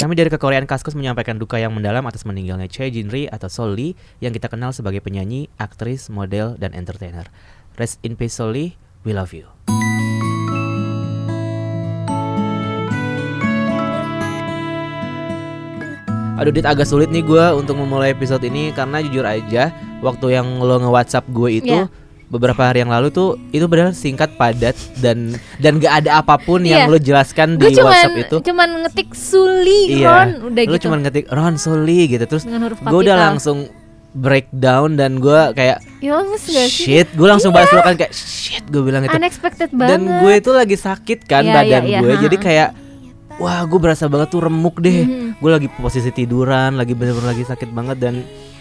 Kami dari kekoreaan Kaskus menyampaikan duka yang mendalam atas meninggalnya Choi Jin Ri atau Sol Lee yang kita kenal sebagai penyanyi, aktris, model, dan entertainer. Rest in peace Sol Lee, we love you. Aduh Dit agak sulit nih gue untuk memulai episode ini karena jujur aja waktu yang lo nge-WhatsApp gue itu Iya. Beberapa hari yang lalu tuh itu benar singkat padat dan dan gak ada apa pun yang Iya. lo jelaskan di cuman WhatsApp itu. cuman ngetik Suli Iya. Ron udah Lu gitu. cuma ngetik Ron Soli gitu terus gue udah langsung breakdown dan gue kayak Ya gak sih? shit gue langsung balas lo kan kayak shit gue bilang itu Unexpected banget. dan gue itu lagi sakit kan Iya, badan iya, iya, gue ha, jadi kayak wah gue berasa banget tuh remuk deh Mhm. gue lagi posisi tiduran lagi bener-bener lagi sakit banget dan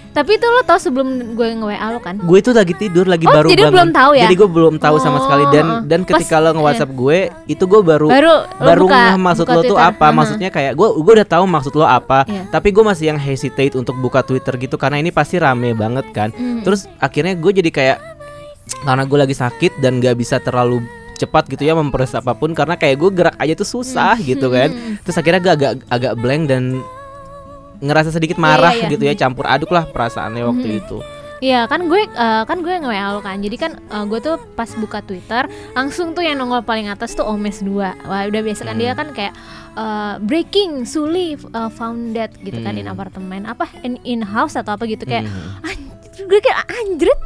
Tapi itu lo tau sebelum gue nge-WA lo kan? gue itu lagi tidur lagi Oh, baru jadi bangun belum tahu ya? jadi gue belum tahu sama sekali dan Oh, dan pas- ketika lo nge WhatsApp gue itu gue baru Baru baru buka- maksud buka lo tuh apa Aha. maksudnya kayak gue gue udah tahu maksud lo apa Iya. tapi gue masih yang hesitate untuk buka Twitter gitu karena ini pasti rame banget kan Mhm. terus akhirnya gue jadi kayak karena gue lagi sakit dan gak bisa terlalu cepat gitu ya memproses apa pun karena kayak gue gerak aja tuh susah Hmm. gitu kan terus akhirnya gue agak agak blank dan ngerasa sedikit marah iya, iya. gitu ya campur aduk lah perasaannya waktu Mhm. itu Iya kan gue eh, kan gue nge-WA lo kan. Jadi kan eh, gue tuh pas buka Twitter langsung tuh yang nongol paling atas tuh Omes 2. Wah, udah biasa kan Hmm. dia kan kayak eh, breaking Suli eh, found dead gitu kan in Hmm. apartemen apa in, in house atau apa gitu kayak Mhm. anjir, gue kayak anjrit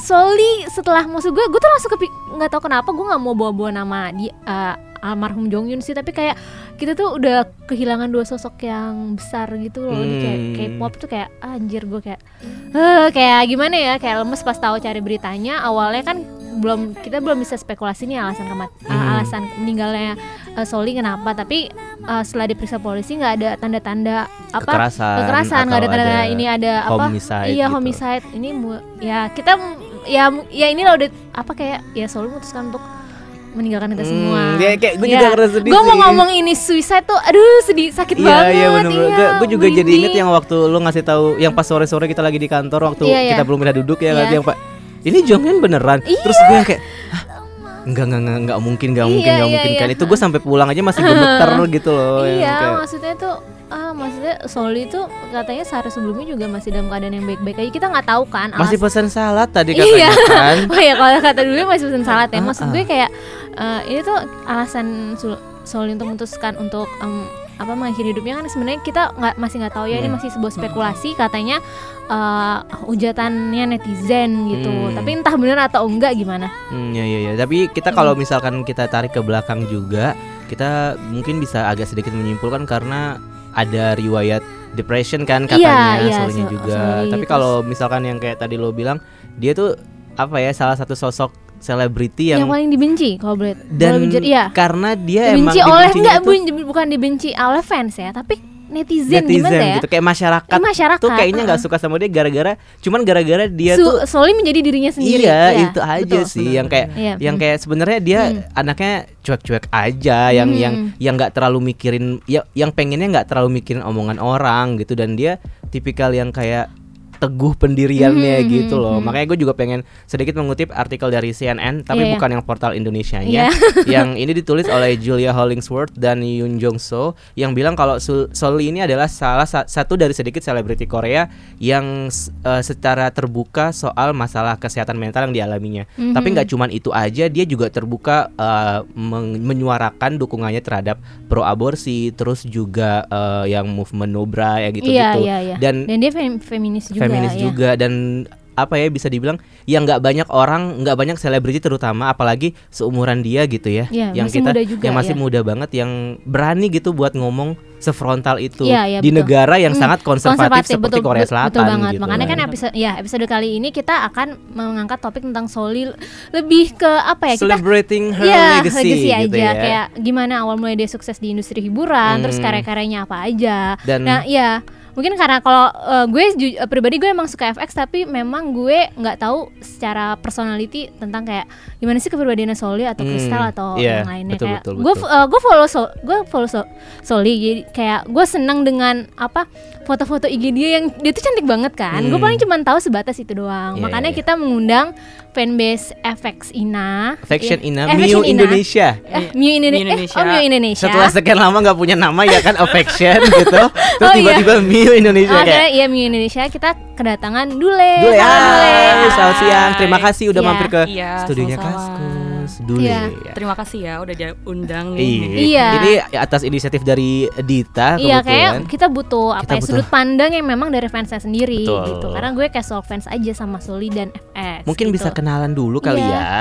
Soli setelah maksud gue gue tuh langsung kepi nggak tahu kenapa gue nggak mau bawa-bawa nama di eh, almarhum Jong Yun sih tapi kayak kita tuh udah kehilangan dua sosok yang besar gitu loh Di kayak Hmm. K-pop tuh kayak anjir gue kayak eh kayak gimana ya kayak lemes pas tahu cari beritanya awalnya kan belum kita belum bisa spekulasi nih alasan kemat uh, Hmm. alasan meninggalnya uh, Soli kenapa tapi uh, setelah diperiksa polisi nggak ada tanda-tanda apa kekerasan kekerasan nggak ada atau tanda ini ada apa iya gitu. homicide ini ya kita ya ya ini lah udah apa kayak ya Soli memutuskan untuk meninggalkan kita Hmm, semua ya kayak gue Iya. juga ngerasa sedih gue mau ngomong ini suicide tuh aduh sedih sakit Iya banget iya bener-bener iya, Gue juga jadi inget yang waktu lu ngasih tahu yang pas sore-sore kita lagi di kantor waktu Iya, iya. kita belum pindah duduk ya Iya. kan yang Pak ini Jonghyun beneran. Iya. Terus gue yang kayak "Hah? Enggak, enggak, enggak, enggak mungkin, enggak Iya, mungkin, enggak iya, mungkin iya. kan Itu gue sampai pulang aja masih gemeter gitu loh iya kayak- maksudnya tuh ah maksudnya Soli tuh katanya sehari sebelumnya juga masih dalam keadaan yang baik-baik aja kita nggak tahu kan Masih alas- pesan salad tadi Iya. katanya kan oh ya kalau kata dulu masih pesan salad ya Ah, maksud ah. gue kayak eh, ini tuh alasan Soli untuk memutuskan untuk em, apa mengakhiri hidupnya kan sebenarnya kita nggak masih nggak tahu ya ini Hmm. masih sebuah spekulasi katanya eh ujatannya netizen gitu Hmm. tapi entah benar atau enggak gimana Hmm, ya, ya, ya. Tapi kita kalau misalkan kita tarik ke belakang juga, kita mungkin bisa agak sedikit menyimpulkan karena ada riwayat depression kan Iya, katanya iya, Solinya so- juga. Tapi terus- kalau misalkan yang kayak tadi lo bilang, dia tuh apa ya salah satu sosok selebriti yang, yang, paling dibenci kalau boleh dan boleh jujur iya karena dia emang dibenci oleh dibencinya enggak bu- bukan dibenci oleh fans ya tapi netizen, netizen gimana ya gitu kayak masyarakat, Ini masyarakat tuh kayaknya nggak uh-uh. suka sama dia gara-gara cuman gara-gara dia Su- tuh Soli menjadi dirinya sendiri Iya, ya, itu aja betul, sih benar, yang kayak. Iya, yang kayak sebenarnya dia Hmm. anaknya cuek-cuek aja yang Hmm. yang yang nggak terlalu mikirin ya yang pengennya nggak terlalu mikirin omongan orang gitu dan dia tipikal yang kayak teguh pendiriannya Hmm, gitu hmm, loh. hmm. Makanya gue juga pengen sedikit mengutip artikel dari CNN tapi iya. bukan yang portal Indonesianya. Iya. yang ini ditulis oleh Julia Hollingsworth dan Yoon Jong So yang bilang kalau Soli ini adalah salah sa- satu dari sedikit selebriti Korea yang eh, secara terbuka soal masalah kesehatan mental yang dialaminya. Mhm. Tapi nggak cuman itu aja, dia juga terbuka eh, men- menyuarakan dukungannya terhadap pro aborsi, terus juga eh, yang movement Nobra ya gitu-gitu. iya iya iya Dan dan dia fem- feminis juga feminis ya. juga dan apa ya bisa dibilang yang nggak banyak orang nggak banyak selebriti terutama apalagi seumuran dia gitu ya Iya, yang kita muda juga, yang masih ya. muda banget yang berani gitu buat ngomong sefrontal itu Iya, iya, di betul. negara yang Hmm, sangat konservatif, seperti betul, Korea Selatan betul banget gitu makanya kan episode ya episode kali ini kita akan mengangkat topik tentang Soli lebih ke apa ya kita celebrating her Iya, legacy, legacy gitu aja ya kayak gimana awal mulai dia sukses di industri hiburan, terus Hmm. karya-karyanya apa aja. Dan- nah, iya, mungkin karena kalau eh, gue eh, pribadi gue emang suka FX tapi memang gue nggak tahu secara personality tentang kayak gimana sih kepribadiannya Soli atau Hmm, Crystal atau iya, yang lainnya betul, kayak betul, gue betul. eh, gue follow so, gue follow so, Soli jadi kayak gue seneng dengan apa foto-foto IG dia yang dia tuh cantik banget kan gue Hmm. paling cuma tahu sebatas itu doang Iya, makanya iya. kita mengundang fanbase FX Ina Faction Iya. Ina, Eh, Miu Ina. Indonesia. eh, Miu Indone- Miu eh, Indonesia. oh Miu Indonesia Setelah sekian lama nggak punya nama ya kan Affection gitu. Terus Oh, iya. tiba-tiba Miu Indonesia kayak akhirnya iya Miu Indonesia kita kedatangan Dule. Dule, Halo, hai, Dule. selamat siang. Terima kasih udah Iya. mampir ke Iya, studionya sama-sama. Dule. Iya. ya. Terima kasih ya udah diundang nih. Iya. Iya. Ini atas inisiatif dari Dita Iya kebetulan. kayak kita butuh apa Kita ya butuh- sudut pandang yang memang dari fansnya sendiri Betul. gitu. Karena gue casual fans aja sama Soli dan FX. Mungkin gitu. bisa kenalan dulu kali Iya. ya.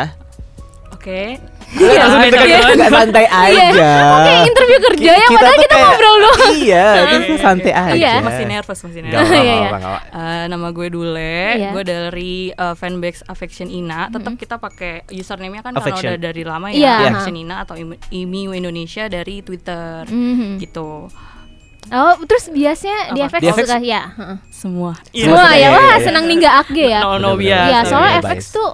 Oke. Iya, langsung kita kan kenalan. nggak santai Iya. aja. Oke, interview kerja ya Kita padahal kita kayak- ngobrol doang. Iya, kita Oke, santai aja. Iya. Masih nervous, masih nervous. apa-apa, Iya, iya. Eh, nama gue Dule, Iya. gue dari uh, fanbase Affection Ina. Tetap kita pakai username-nya kan karena udah dari lama ya, Iya. Affection Ina atau Imi- Imiu Indonesia dari Twitter. Mhm. Gitu. Oh, terus biasanya di Apa? FX FX? suka ya. heeh. Semua. Semua suka ya. ya, Wah, iya. senang nih nggak AG ya. No, no, biasa. Iya, soalnya Iya, FX bias. tuh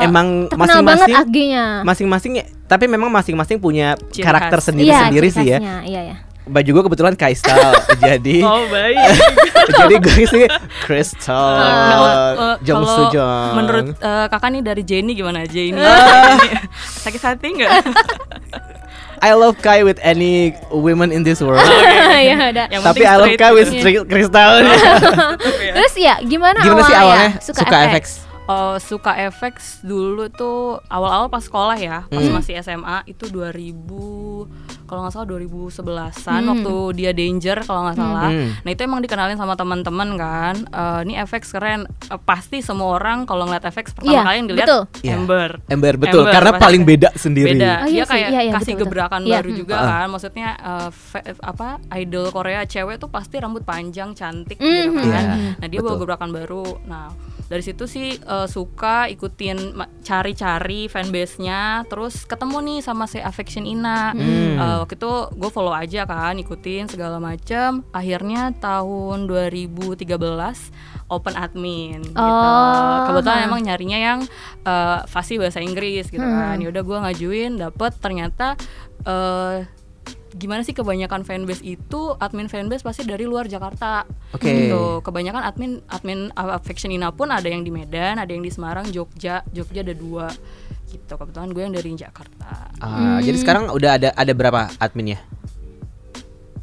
Emang terkenal banget masing-masing AG-nya. masing-masing ya, tapi memang masing-masing punya Ciri karakter sendiri-sendiri Iya, sih ya. Iya, ya. Baju gue kebetulan Kaistal, jadi Oh, baik. jadi gue sih Crystal, Nah, uh, Jong Sujong. Menurut uh, kakak nih dari Jenny gimana Jenny? Sakit hati nggak? I love Kai with any women in this world. Ya udah. Yang Tapi I love Kai with gitu. stri- Crystal. Terus ya gimana, Gimana sih awalnya Suka, suka FX? FX? Oh, suka FX dulu tuh awal-awal pas sekolah ya, pas Hmm. masih SMA itu 2000 kalau nggak salah 2011-an Hmm. waktu dia Danger kalau nggak salah. Hmm. Nah, itu emang dikenalin sama teman-teman kan. Eh, ini FX keren. Eh, pasti semua orang kalau ngeliat FX pertama Iya, kali yang dilihat betul. Iya. Ember. Ember betul, Ember, karena paling beda sendiri. Beda. Oh, iya dia kayak iya, iya, kasih betul, betul. gebrakan Iya, baru hmm. juga Ah. kan. Maksudnya fe- apa idol Korea cewek tuh pasti rambut panjang, cantik Mhm. gitu kan. Iya, Nah, dia bawa betul. gebrakan baru. Nah, dari situ sih eh, suka ikutin cari-cari fanbase-nya, terus ketemu nih sama si Affection Ina. Hmm. Eh, waktu itu gue follow aja kan, ikutin segala macam. Akhirnya tahun 2013 open admin gitu. Oh, Kebetulan ha. emang nyarinya yang eh, fasih bahasa Inggris gitu kan. Hmm. Ya udah gue ngajuin, dapet ternyata eh gimana sih kebanyakan fanbase itu admin fanbase pasti dari luar Jakarta. Oke. Gitu. Kebanyakan admin admin Affection Ina pun ada yang di Medan, ada yang di Semarang, Jogja. Jogja ada dua. Gitu. Kebetulan gue yang dari Jakarta. Ah, Jadi sekarang udah ada ada berapa adminnya?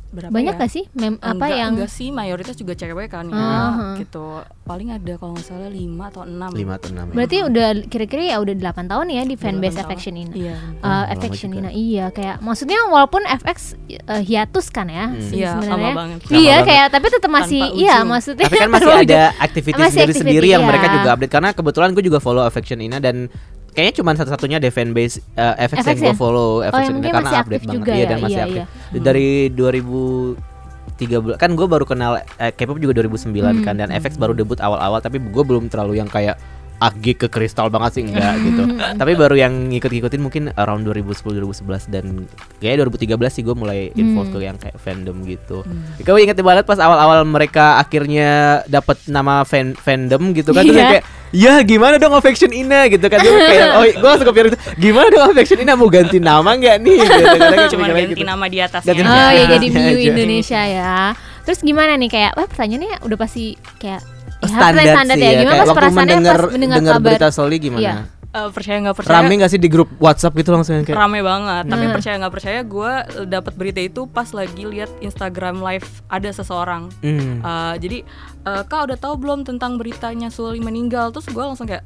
Berapa Banyak ya? gak sih mem apa enggak, yang enggak sih mayoritas juga cewek kan ya Ah. gitu paling ada kalau nggak salah 5 atau 6 Lima atau enam. ya? Berarti udah kira-kira ya udah 8 tahun ya di fanbase Delapan Affection ini. iya Uh, Affection. Ina iya kayak maksudnya walaupun FX uh, hiatus kan ya Hmm. Iya, sebenarnya. Iya banget. kayak tapi tetap masih Tanpa iya ujung. maksudnya Tapi kan masih ada aktivitas Masih sendiri-sendiri activity, yang mereka iya. juga update karena kebetulan gue juga follow Affection Ina dan kayaknya cuma satu-satunya deh fanbase uh, FX, yang FX gue ya? follow Affection Ina mungkin karena masih update banget juga iya ya, dan masih iya, aktif. iya. Dari 2013 kan gue baru kenal eh, K-pop juga 2009 Hmm. kan dan FX baru debut awal-awal tapi gue belum terlalu yang kayak AG ke kristal banget sih enggak gitu. Tapi baru yang ngikut-ngikutin mungkin around 2010 2011 dan kayaknya 2013 sih gue mulai involved Hmm. ke yang kayak fandom gitu. Kau inget banget pas awal-awal mereka akhirnya dapat nama fan fandom gitu kan terus Iya. kayak ya gimana dong affection Ina gitu kan Gue kayak oh gue langsung kepikiran gimana dong affection Ina mau ganti nama nggak nih gitu Karena cuma ganti gitu. nama di atasnya Ganti Oh ya jadi. Miu Indonesia ya. Terus gimana nih kayak wah pertanyaannya udah pasti kayak ya, standar, standar sih ya. ya, Gimana kayak pas waktu mendengar pas mendengar kabar? berita Soli gimana Iya. Eh, percaya nggak percaya rame nggak sih di grup WhatsApp gitu langsung kayak rame banget tapi Nah. percaya nggak percaya gue dapat berita itu pas lagi lihat Instagram live ada seseorang hmm. Eh, jadi eh, kak udah tahu belum tentang beritanya Suli meninggal terus gue langsung kayak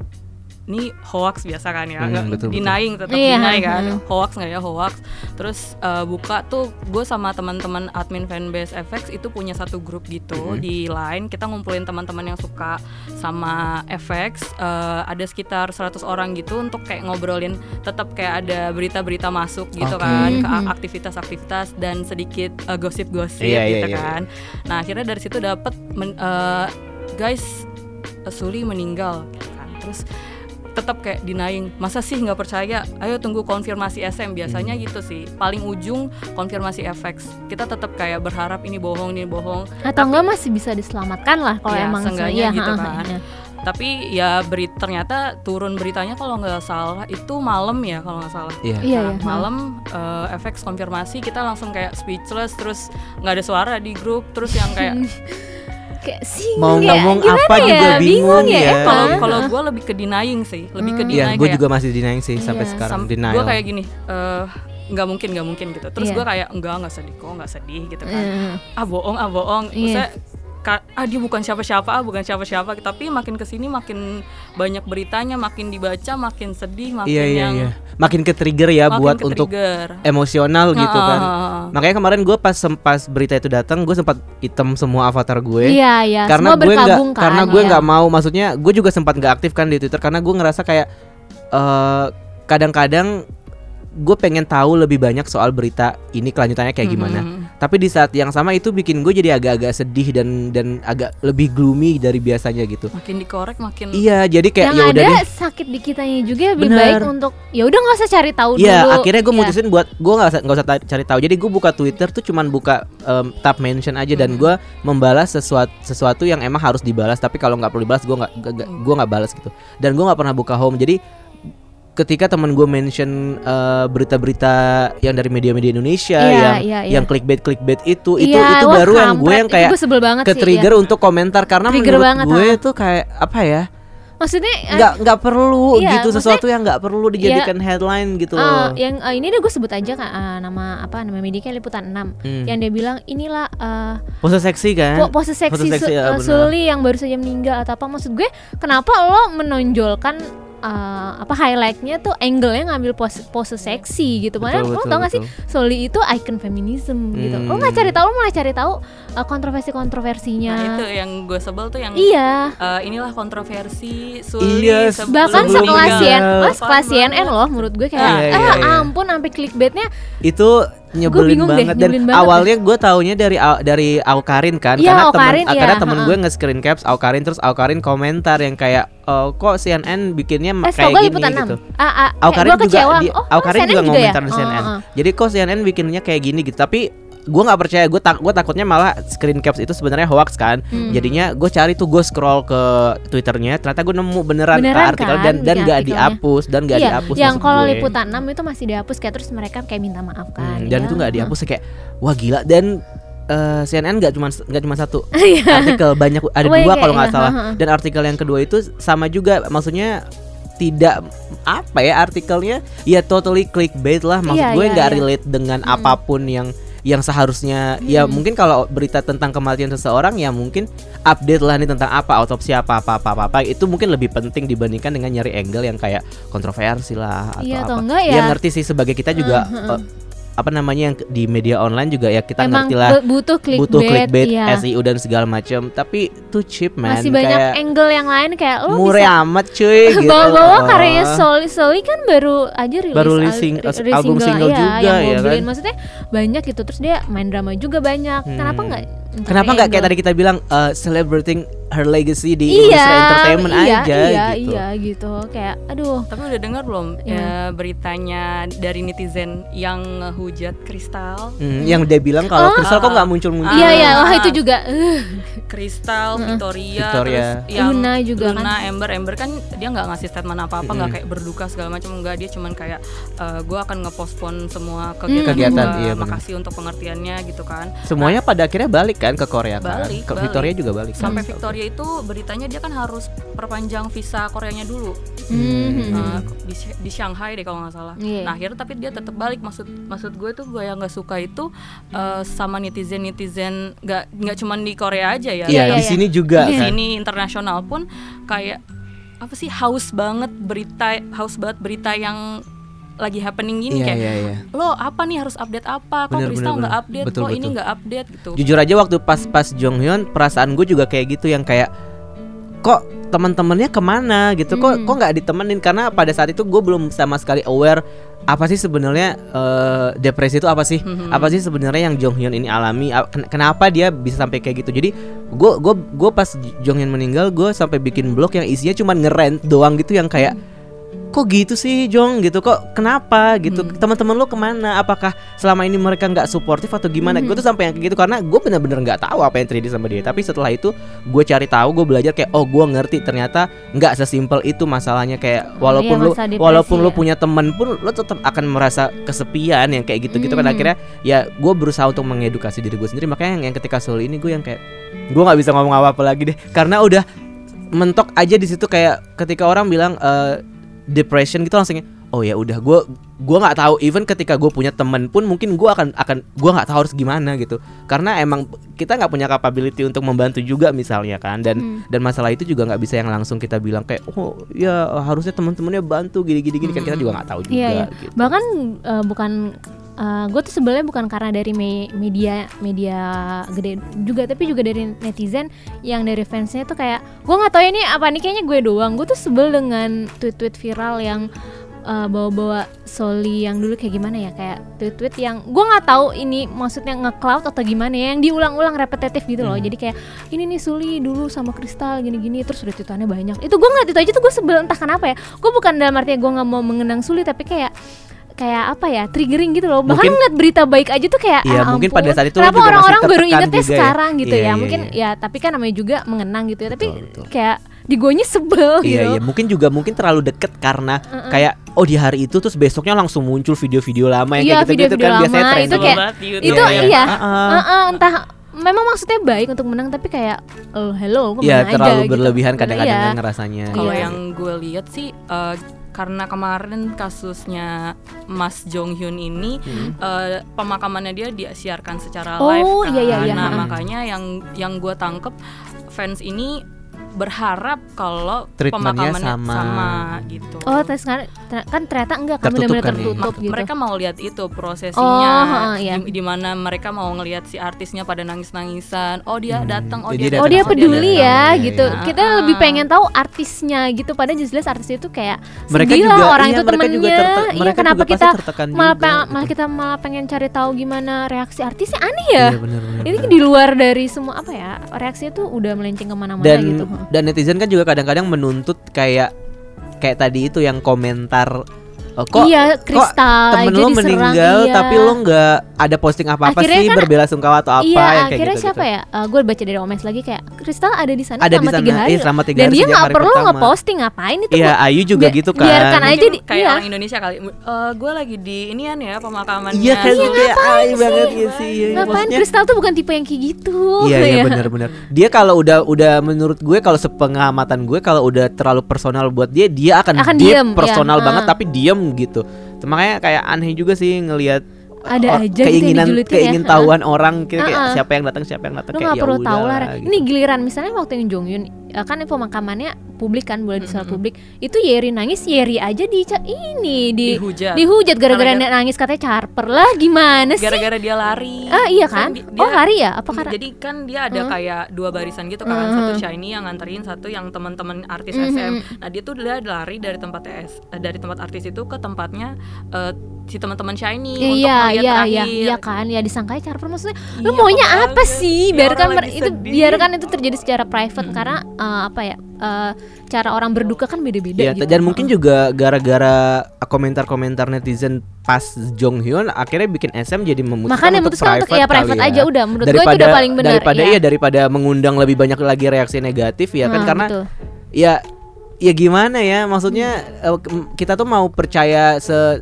ini hoax biasa kan ya Hmm, nggak betul, betul. denying tetap Iya, deny kan hmm. hoax nggak ya hoax terus eh, buka tuh gue sama teman-teman admin fanbase FX itu punya satu grup gitu Mhm. di line kita ngumpulin teman-teman yang suka sama FX eh, ada sekitar 100 orang gitu untuk kayak ngobrolin tetap kayak ada berita-berita masuk gitu Oke. kan ke Mhm. aktivitas-aktivitas dan sedikit eh, gosip-gosip Iya, iya, gitu iya. kan nah akhirnya dari situ dapat men- eh, guys Suli meninggal gitu kan terus tetap kayak denying masa sih nggak percaya ayo tunggu konfirmasi SM biasanya Hmm. gitu sih paling ujung konfirmasi FX kita tetap kayak berharap ini bohong ini bohong Atau enggak masih bisa diselamatkan lah kalau Iya, emang seenggaknya gitu ha, ha, kan. iya. tapi ya beri ternyata turun beritanya kalau nggak salah itu malam ya kalau nggak salah Iya. Iya, Nah, iya. malam eh, FX konfirmasi kita langsung kayak speechless terus nggak ada suara di grup terus yang kayak Kayak sih Mau kayak ngomong apa ya? juga bingung ya. emang. kalau kalau gue lebih ke denying sih lebih ke Hmm. Iya, denying gue kayak juga masih denying sih sampai Iya, sekarang sam- denial. gue kayak gini eh, nggak mungkin nggak mungkin gitu terus Iya. gue kayak enggak nggak sedih kok nggak sedih gitu kan Eh, ah bohong ah bohong. Maksudnya, ka- ah dia bukan siapa-siapa ah bukan siapa-siapa tapi makin ke sini makin banyak beritanya makin dibaca makin sedih makin Iya iya yang iya. Makin ke trigger ya makin buat untuk emosional gitu Ah, kan. Makanya kemarin gue pas pas berita itu datang, gue sempat item semua avatar gue. Iya iya. karena Semua gue nggak kan, karena gue iya. nggak mau maksudnya gue juga sempat nggak aktif kan di Twitter karena gue ngerasa kayak eh kadang-kadang gue pengen tahu lebih banyak soal berita ini kelanjutannya kayak gimana. Mhm. Tapi di saat yang sama itu bikin gue jadi agak-agak sedih dan dan agak lebih gloomy dari biasanya gitu. makin dikorek makin Iya, jadi kayak yang ya udah ada deh. sakit di kitanya juga lebih Bener. baik untuk ya udah nggak usah cari tahu Iya, dulu. akhirnya gue Iya. mutusin buat gue nggak usah nggak usah cari tahu. Jadi gue buka Twitter tuh cuman buka em, tab mention aja dan Mhm. gue membalas sesuatu sesuatu yang emang harus dibalas. Tapi kalau nggak perlu dibalas gue nggak gue nggak balas gitu. Dan gue nggak pernah buka home. Jadi ketika teman gue mention eh, berita-berita yang dari media-media Indonesia Iya, yang iya, iya. yang clickbait clickbait itu itu Iya, itu baru yang gue yang Itu kayak gue sebel banget ke sih, trigger untuk komentar karena Trigger menurut banget, gue ha. tuh kayak apa ya Maksudnya eh, nggak nggak perlu iya, gitu sesuatu yang nggak perlu dijadikan headline gitu eh, loh. yang eh, ini deh gue sebut aja kan eh, nama apa nama mediknya liputan 6 Hmm. yang dia bilang inilah eh, Pose seksi kan? po- pose seksi, Pose seksi, Su- ya, eh, benar. Suli yang baru saja meninggal atau apa maksud gue kenapa lo menonjolkan eh, apa highlightnya tuh angle-nya ngambil pose, pose seksi gitu Betul, lo tau gak sih. Soli itu icon feminism gitu lo Hmm. nggak cari tahu lo malah cari tahu eh, kontroversi-kontroversinya nah itu yang gue sebel tuh yang iya eh, inilah kontroversi Suli Iya, bahkan sekelas. CNN, sekelas CNN loh menurut gue kayak Iya, iya, ah iya. ampun sampai clickbaitnya itu nyebelin bingung deh, banget nyebelin dan banget awalnya gue taunya dari dari Aukarin kan Iya, karena temen Aukarin, ah, iya, karena temen gue nge-screen caps Aukarin terus Aukarin komentar yang kayak "Eh, kok CNN bikinnya eh kayak gini gitu. 6 ah, ah, Aukarin juga di, oh Aukarin CNN juga ya? ngomentar di Oh, CNN. oh. Jadi kok CNN bikinnya kayak gini gitu tapi gue nggak percaya gue tak gue takutnya malah screen caps itu sebenarnya hoax kan Hmm. jadinya gue cari tuh gue scroll ke twitternya ternyata gue nemu beneran, Beneran artikel kan, dan dan di nggak dihapus dan nggak iya, dihapus yang kalau liputan 6 itu masih dihapus kayak terus mereka kayak minta maaf kan Hmm, dan ya. itu nggak dihapus kayak wah gila dan eh, CNN nggak cuma nggak cuma satu Iya. artikel banyak ada Banyak dua kalau nggak iya, salah dan artikel yang kedua itu sama juga maksudnya tidak apa ya artikelnya ya totally clickbait lah maksud Iya, gue iya, nggak iya. relate dengan Hmm. apa pun yang yang seharusnya ya Hmm. mungkin kalau berita tentang kematian seseorang ya mungkin update lah nih tentang apa autopsi apa apa apa apa, apa. itu mungkin lebih penting dibandingkan dengan nyari angle yang kayak kontroversi lah atau Iya, apa atau enggak ya ya. ngerti sih sebagai kita juga hmm, eh, apa namanya yang di media online juga ya kita emang ngerti lah bu- butuh clickbait, butuh clickbait iya. SEO dan segala macam tapi too cheap man masih banyak kayak angle yang lain kayak lo murah bisa amat cuy gitu bawa-bawa loh. karyanya Soli Soli kan baru aja rilis Baru al- releasing, ri- as- rilis album single iya, juga, yang ya kan? maksudnya banyak gitu terus dia main drama juga banyak kenapa Hmm. Kenapa nggak kayak tadi kita bilang uh, celebrating her legacy di iya, industri entertainment iya, aja iya, gitu iya gitu kayak aduh Tapi udah dengar belum ya, beritanya dari netizen yang ngehujat Kristal? Hmm, yang dia bilang kalau Oh. Crystal kok nggak muncul muncul iya Ah. iya wah itu juga eh, Kristal. Victoria, Victoria. terus yang Luna juga Luna, kan. Ember, Ember kan dia nggak ngasih statement apa-apa, nggak Mm-mm. kayak berduka segala macam enggak, dia cuman kayak gue akan ngepospon semua kegiatan, Kegiatan, gua, iya makasih untuk pengertiannya gitu kan. semuanya pada akhirnya balik kan ke Korea kan Balik, ke balik. Victoria juga balik kan? Sampai Victoria itu beritanya dia kan harus perpanjang visa Koreanya dulu hmm, uh, di, di Shanghai deh kalau nggak salah. Iya. Nah akhirnya tapi dia tetap balik maksud maksud gue tuh gue yang nggak suka itu uh, sama netizen netizen nggak nggak cuman di Korea aja ya. iya iya, di iya. sini juga di kan sini internasional pun kayak apa sih haus banget berita haus banget berita yang lagi happening gini iya kayak iya iya. Lo apa nih harus update apa? Kok Bener, Kristal bener, nggak update? Betul, kok ini betul. nggak update? gitu. Jujur aja waktu pas pas Jong Hyun perasaan gue juga kayak gitu yang kayak kok teman-temannya ke mana? gitu. Kok Hmm. kok nggak ditemenin? Karena pada saat itu gue belum sama sekali aware apa sih sebenarnya eh, depresi itu apa sih? Mhm. apa sih sebenarnya yang Jong Hyun ini alami? Kenapa dia bisa sampai kayak gitu? Jadi gue gue gue pas Jong Hyun meninggal gue sampai bikin blog yang isinya cuma ngerent doang gitu yang kayak kok gitu sih Jong? Gitu. Kok kenapa? Gitu. Hmm. teman-teman lu ke mana? Apakah selama ini mereka nggak suportif atau gimana? Mhm. gue tuh sampai yang kayak gitu karena gue bener-bener nggak tahu apa yang terjadi sama dia. Tapi setelah itu gue cari tahu gue belajar kayak oh gue ngerti. Ternyata nggak sesimpel itu masalah kayak walaupun iya, lu masa depresi walaupun ya. punya temen pun lu tetap akan merasa kesepian yang kayak gitu-gitu kan. Mhm. akhirnya ya gue berusaha untuk mengedukasi diri gue sendiri. Makanya yang, yang ketika soal ini gue yang kayak gue nggak bisa ngomong apa-apa lagi deh. Karena udah mentok aja di situ kayak ketika orang bilang eh, depression gitu langsungnya oh ya udah gue gua nggak tahu even ketika gue punya temen pun mungkin gue akan akan gue nggak tahu harus gimana gitu karena emang kita nggak punya capability untuk membantu juga misalnya kan dan Hmm. dan masalah itu juga nggak bisa yang langsung kita bilang kayak oh ya harusnya teman-temannya bantu gini gini gini kan kita juga nggak tahu juga Iya, iya. gitu. bahkan eh, bukan gue tuh sebenarnya bukan karena dari me- media media gede juga tapi juga dari netizen yang dari fansnya tuh kayak gue nggak tahu ini apa nih kayaknya gue doang. Gue tuh sebel dengan tweet-tweet viral yang eh, bawa-bawa Soli yang dulu kayak gimana ya kayak tweet-tweet yang gue nggak tahu ini maksudnya nge-cloud atau gimana ya yang diulang-ulang repetitif gitu loh. Hmm. jadi kayak ini nih Suli dulu sama Kristal gini-gini terus udah tweetannya banyak. Itu gue ngeliat itu aja tuh gue sebel entah kenapa ya. Gue bukan dalam artinya gue nggak mau mengenang Suli tapi kayak kayak apa ya triggering gitu loh bahkan Mungkin- ngeliat berita baik aja tuh kayak Iya, ah, mungkin ampun. pada saat itu kenapa juga masih orang-orang baru ingetnya juga ya? sekarang gitu Iya, ya iya, mungkin iya. ya tapi kan namanya juga mengenang gitu ya tapi Betul, betul. kayak di guanya sebel Iya gitu iya mungkin juga mungkin terlalu deket karena Mm-mm. kayak oh di hari itu terus besoknya langsung muncul video-video lama yang Iya, kayak gitu-gitu video-video kan biasanya lama, trending. itu kayak- itu ya. iya Heeh. Heeh, entah memang maksudnya baik untuk menang tapi kayak oh, hello gue Iya menang aja terlalu gitu. berlebihan kadang-kadang Iya. kan ngerasanya. Kalau Iya. yang gue lihat sih eh, karena kemarin kasusnya Mas Jong Hyun ini Hmm. eh, pemakamannya dia disiarkan secara Oh, live kan. iya, iya, iya. Nah, Ha-ha. makanya yang yang gue tangkep fans ini berharap kalau pemakamannya sama. sama gitu. oh terus kan kan ternyata enggak kan Tertutup benar-benar kan ya? tertutup Mak- gitu mereka mau lihat itu prosesinya Oh, iya. di, mana mereka mau ngelihat si artisnya pada nangis-nangisan oh dia Hmm, datang oh dia Oh dia peduli datang. ya Iya, gitu. iya. Kita Ah. lebih pengen tahu artisnya gitu. Padahal jelas artis itu kayak Mereka sedih juga lah orang iya, itu mereka juga temennya. Iya mereka kenapa juga kita malah juga, gitu. malah kita malah pengen cari tahu gimana reaksi artisnya aneh ya. Iya. Ini di luar dari semua apa ya reaksinya tuh udah melenceng ke mana-mana dan gitu. Dan netizen kan juga kadang-kadang menuntut kayak kayak tadi itu yang komentar oh, kok iya kristal temen aja lo meninggal iya. tapi lo nggak ada posting apa-apa Akhirnya sih kan- berbela sungkawa atau apa iya yang kayak akhirnya gitu, siapa ya gue baca dari Omes lagi kayak kristal ada di sana ada di selama sana tiga hari iya, selama tiga dan hari dia sejak nggak perlu ngeposting ngapain itu iya kok. Ayu juga gitu kan biarkan aja di kayak iya. orang Indonesia kali gue lagi di inian ya pemakamannya iya kan si- kayak Ayu banget sih? ya sih iya, iya, ngapain kristal tuh bukan tipe yang kayak gitu Iya iya ya. benar-benar. Dia kalau udah udah menurut gue kalau sepengamatan gue kalau udah terlalu personal buat dia dia akan, Akan diem, personal iya. banget tapi diem gitu. Makanya kayak aneh juga sih ngelihat Ada oh, aja gitu keinginan dijulitin ya. keingin tahuan orang kayak Ah, ah. siapa yang datang siapa yang datang lu kayak nggak ya perlu tahu lah gitu. ini giliran misalnya waktu yang Jongyun eh, kan pemakamannya publik kan boleh di Mm-mm. publik. Itu Yeri nangis Yeri aja di ini di dihujat. dihujat gara-gara Gara-gara- nangis katanya charper lah gimana sih? Gara-gara dia lari. Ah iya kan Dia- oh lari ya? Apa karena jadi kan dia ada Hmm. kayak dua barisan gitu kan. Hmm. satu shiny yang nganterin satu yang teman-teman artis Mhm. SM nah dia tuh dia lari dari tempat TS eh, dari tempat artis itu ke tempatnya eh, si teman-teman shiny untuk iya ngeliat iya terakhir. Iya iya kan? Ya disangkanya charper. Maksudnya Iya, lu maunya apa sih? Biarkan itu sedih. biarkan itu terjadi secara private karena eh, apa ya eh, cara orang berduka kan beda-beda Iya, gitu dan mungkin juga gara-gara komentar-komentar netizen pas Jong Hyun akhirnya bikin SM jadi memutuskan makanya untuk memutuskan untuk private ya private kali aja udah. Menurut gue itu daripada udah paling benar daripada ya. iya daripada mengundang lebih banyak lagi reaksi negatif ya kan? Nah, karena betul. ya ya gimana ya? Maksudnya eh, ke- kita tuh mau percaya 100%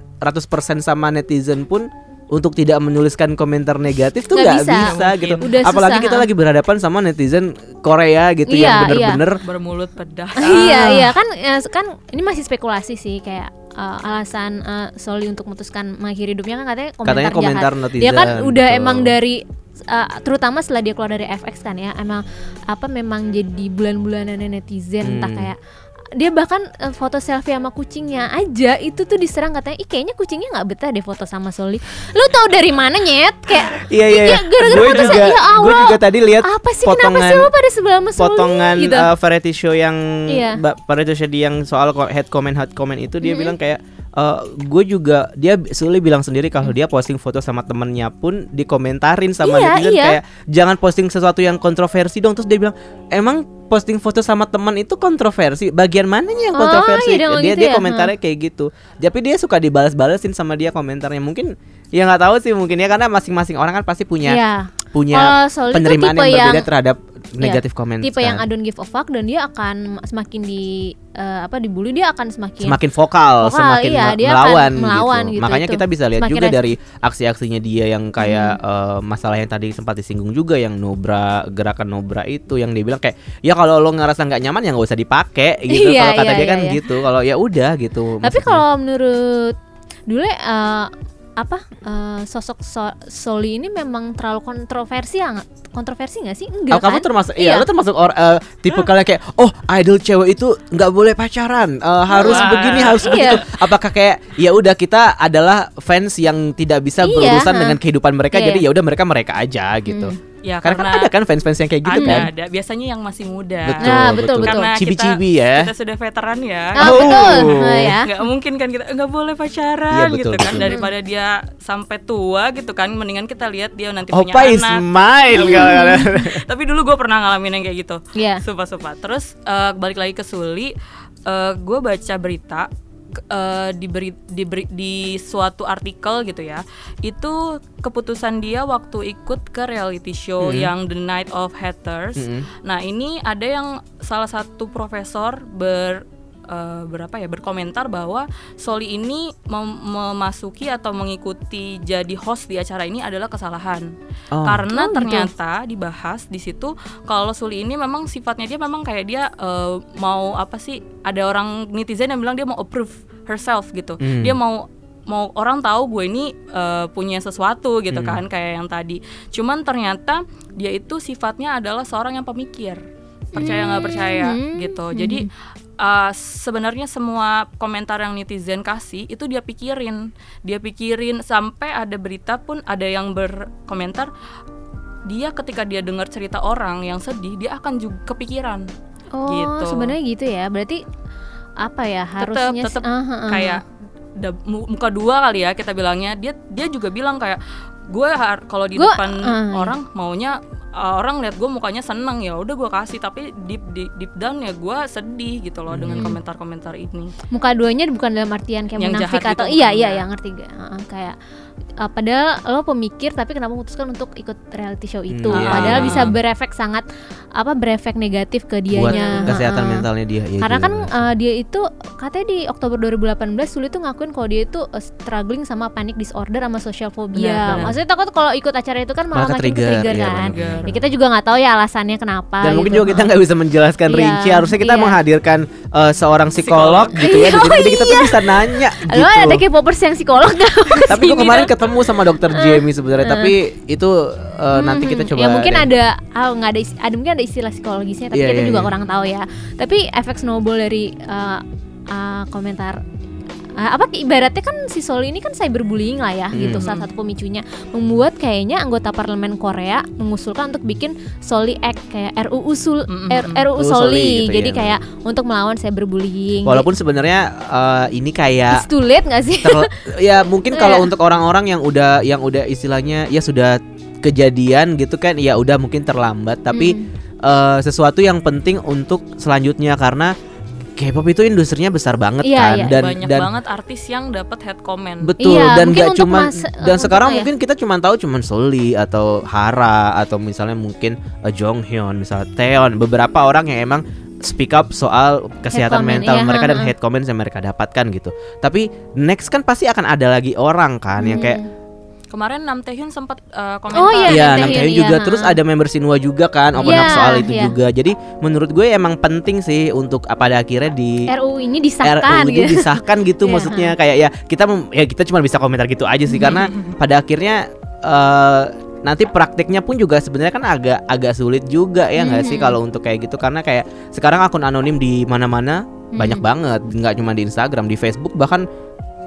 sama netizen pun untuk tidak menuliskan komentar negatif tuh Nggak bisa. bisa, gitu. Udah apalagi susah, kita ha. lagi berhadapan sama netizen Korea gitu Iya, yang iya. bener-bener bermulut pedas iya iya kan ya, kan ini masih spekulasi sih kayak uh, alasan uh, Soli untuk memutuskan mengakhiri hidupnya kan katanya komentar katanya komentar jahat. netizen Dia kan udah betul. emang dari uh, terutama setelah dia keluar dari FX kan ya emang apa memang jadi bulan-bulanan netizen entah Hmm. kayak dia bahkan uh, foto selfie sama kucingnya aja itu tuh diserang katanya ih kayaknya kucingnya nggak betah deh foto sama Soli lu tau dari mana nyet kayak Iya iya. Iya, gara-gara Gue foto juga, ya gue Allah. juga tadi lihat apa sih kenapa potongan sih lu pada sebelah sama Soli potongan gitu uh, variety show yang Iya. variety show yang soal head comment head comment itu dia Mm-mm. bilang kayak gue juga dia Suli bilang sendiri kalau dia posting foto sama temennya pun dikomentarin sama Iya, netizen iya. kayak jangan posting sesuatu yang kontroversi dong terus dia bilang emang posting foto sama teman itu kontroversi. Bagian mananya yang Oh, kontroversi? iya, dia gitu dia ya? komentarnya kayak gitu. Tapi dia suka dibalas-balasin sama dia komentarnya. Mungkin ya nggak tahu sih mungkin ya karena masing-masing orang kan pasti punya Iya. punya tuh penerimaan yang berbeda yang- terhadap negatif komen. tipe yang kan. I don't give a fuck dan dia akan semakin di eh, apa dibully dia akan semakin semakin vokal, Vokal, semakin iya, dia akan melawan, melawan gitu. gitu, Makanya itu. kita bisa lihat Semakin juga dari aksi-aksinya dia yang kayak eh, masalah yang tadi sempat disinggung juga yang Nobra gerakan Nobra itu yang dia bilang kayak ya kalau lo ngerasa nggak nyaman ya nggak usah dipakai gitu. Iya, kalau kata iya, dia kan iya, iya. gitu. Kalau ya udah gitu. Tapi kalau menurut dulu eh, apa eh, sosok So- Soli ini memang terlalu kontroversi ya nggak? kontroversi nggak sih? Oh, Enggak kamu kan? termasuk iya, Iya. lo termasuk or eh, tipe kalian kayak oh idol cewek itu nggak boleh pacaran eh, harus Wah. begini harus Iya. begitu apakah kayak ya udah kita adalah fans yang tidak bisa Iya, berurusan ha. dengan kehidupan mereka Iya, jadi iya. ya udah mereka mereka aja gitu Ya karena, kan karena ada kan fans-fans yang kayak gitu ada, kan ada. Biasanya yang masih muda. betul Nah, betul, betul. Karena cibi-cibi kita, ya kita sudah veteran ya. Ah, Oh. betul. Nah, ya. nggak mungkin kan kita nggak boleh pacaran Iya, betul, gitu kan betul. daripada dia sampai tua gitu kan mendingan kita lihat dia nanti punya Opa anak Ismail kalau tapi dulu gue pernah ngalamin yang kayak gitu Iya. sumpah sumpah terus eh, balik lagi ke Suli gue baca berita ke- eh, di beri- di suatu artikel gitu ya itu keputusan dia waktu ikut ke reality show Hmm. yang The Night of Haters Mm-mm. nah ini ada yang salah satu profesor ber eh, berapa ya berkomentar bahwa Soli ini mem- memasuki atau mengikuti jadi host di acara ini adalah kesalahan Oh. karena Oh, gitu. ternyata dibahas di situ kalau Suli ini memang sifatnya dia memang kayak dia eh, mau apa sih ada orang netizen yang bilang dia mau approve herself gitu Hmm. dia mau mau orang tahu gue ini eh, punya sesuatu gitu Hmm. kan kayak yang tadi cuman ternyata dia itu sifatnya adalah seorang yang pemikir percaya nggak percaya Hmm. gitu jadi uh, sebenarnya semua komentar yang netizen kasih itu dia pikirin dia pikirin sampai ada berita pun ada yang berkomentar dia ketika dia dengar cerita orang yang sedih dia akan juga kepikiran Oh, Gitu. sebenarnya gitu ya. Berarti apa ya harusnya tetep s- ah, ah, ah. kayak da- muka dua kali ya kita bilangnya dia dia juga bilang kayak gue kalau di Gua- depan iya. orang maunya uh, orang lihat gue mukanya seneng ya udah gue kasih. Tapi deep deep, deep down ya gue sedih gitu loh dengan Hmm. komentar-komentar ini. Muka duanya bukan dalam artian kayak Yang munafik jahat atau gitu, iya iya yang ngerti gak? Heeh, kayak uh, padahal lo pemikir tapi kenapa memutuskan untuk ikut reality show itu Hmm, iya. padahal bisa berefek sangat apa berefek negatif ke buat dianya kesehatan Heeh. mentalnya dia ya karena juga. kan uh, dia itu katanya di Oktober 2018 Suli tuh ngakuin kalau dia itu uh, struggling sama panic disorder sama social phobia. Benar, benar. Maksudnya takut kalau ikut acara itu kan malah Malah makin ke-trigger, ke-trigger iya, kan. benar. Ya, kita juga nggak tahu ya alasannya kenapa. dan mungkin gitu. juga kita nggak bisa menjelaskan Iya, rinci harusnya kita iya. menghadirkan eh, seorang psikolog, Psikolog. gitu ya di Iya, sini. jadi kita tuh bisa nanya Lo gitu ada K-popers yang psikolog tapi gue kemarin ketemu sama dokter Jamie sebenarnya Eh. tapi itu eh, nanti kita coba ya mungkin deh. ada ah, nggak ada ada mungkin ada istilah psikologisnya tapi Iya, kita iya, juga iya. kurang tahu ya tapi efek snowball dari uh, uh, komentar uh, apa ibaratnya kan si Soli ini kan cyberbullying lah ya gitu Hmm. salah satu pemicunya membuat kayaknya anggota parlemen Korea mengusulkan untuk bikin Soli Act kayak RUU Sul. R- RUU RUU Soli, Soli gitu jadi ya. kayak untuk melawan cyberbullying walaupun sebenarnya eh, ini kayak It's too late nggak sih ya mungkin kalau Iya. untuk orang-orang yang udah yang udah istilahnya ya sudah kejadian gitu kan ya udah mungkin terlambat tapi Hmm. eh, sesuatu yang penting untuk selanjutnya karena K-pop itu industrinya besar banget Iya, kan iya. dan banyak dan banget artis yang dapat head comment betul Iya, dan gak cuma dan sekarang ya? mungkin kita cuma tahu cuma Soli atau Hara atau misalnya mungkin uh, Jonghyun misalnya Taeyeon beberapa orang yang emang speak up soal kesehatan comment, mental iya, mereka dan head comments yang mereka dapatkan gitu tapi next kan pasti akan ada lagi orang kan yang kayak Hmm. Kemarin Nam Taehyun sempat uh, komentar Oh, iya, Iya, Nam Taehyun, Taehyun iya, juga ha. terus ada member Sinwa juga kan open Iya, up soal itu iya. juga. Jadi menurut gue emang penting sih untuk uh, pada akhirnya di RUU ini disahkan RUU ini gitu disahkan gitu Iya, maksudnya kayak ya kita mem- ya kita cuma bisa komentar gitu aja sih karena pada akhirnya eh, nanti praktiknya pun juga sebenarnya kan agak agak sulit juga ya nggak sih Mhm. kalau untuk kayak gitu karena kayak sekarang akun anonim di mana-mana banyak Mhm. banget nggak cuma di Instagram di Facebook bahkan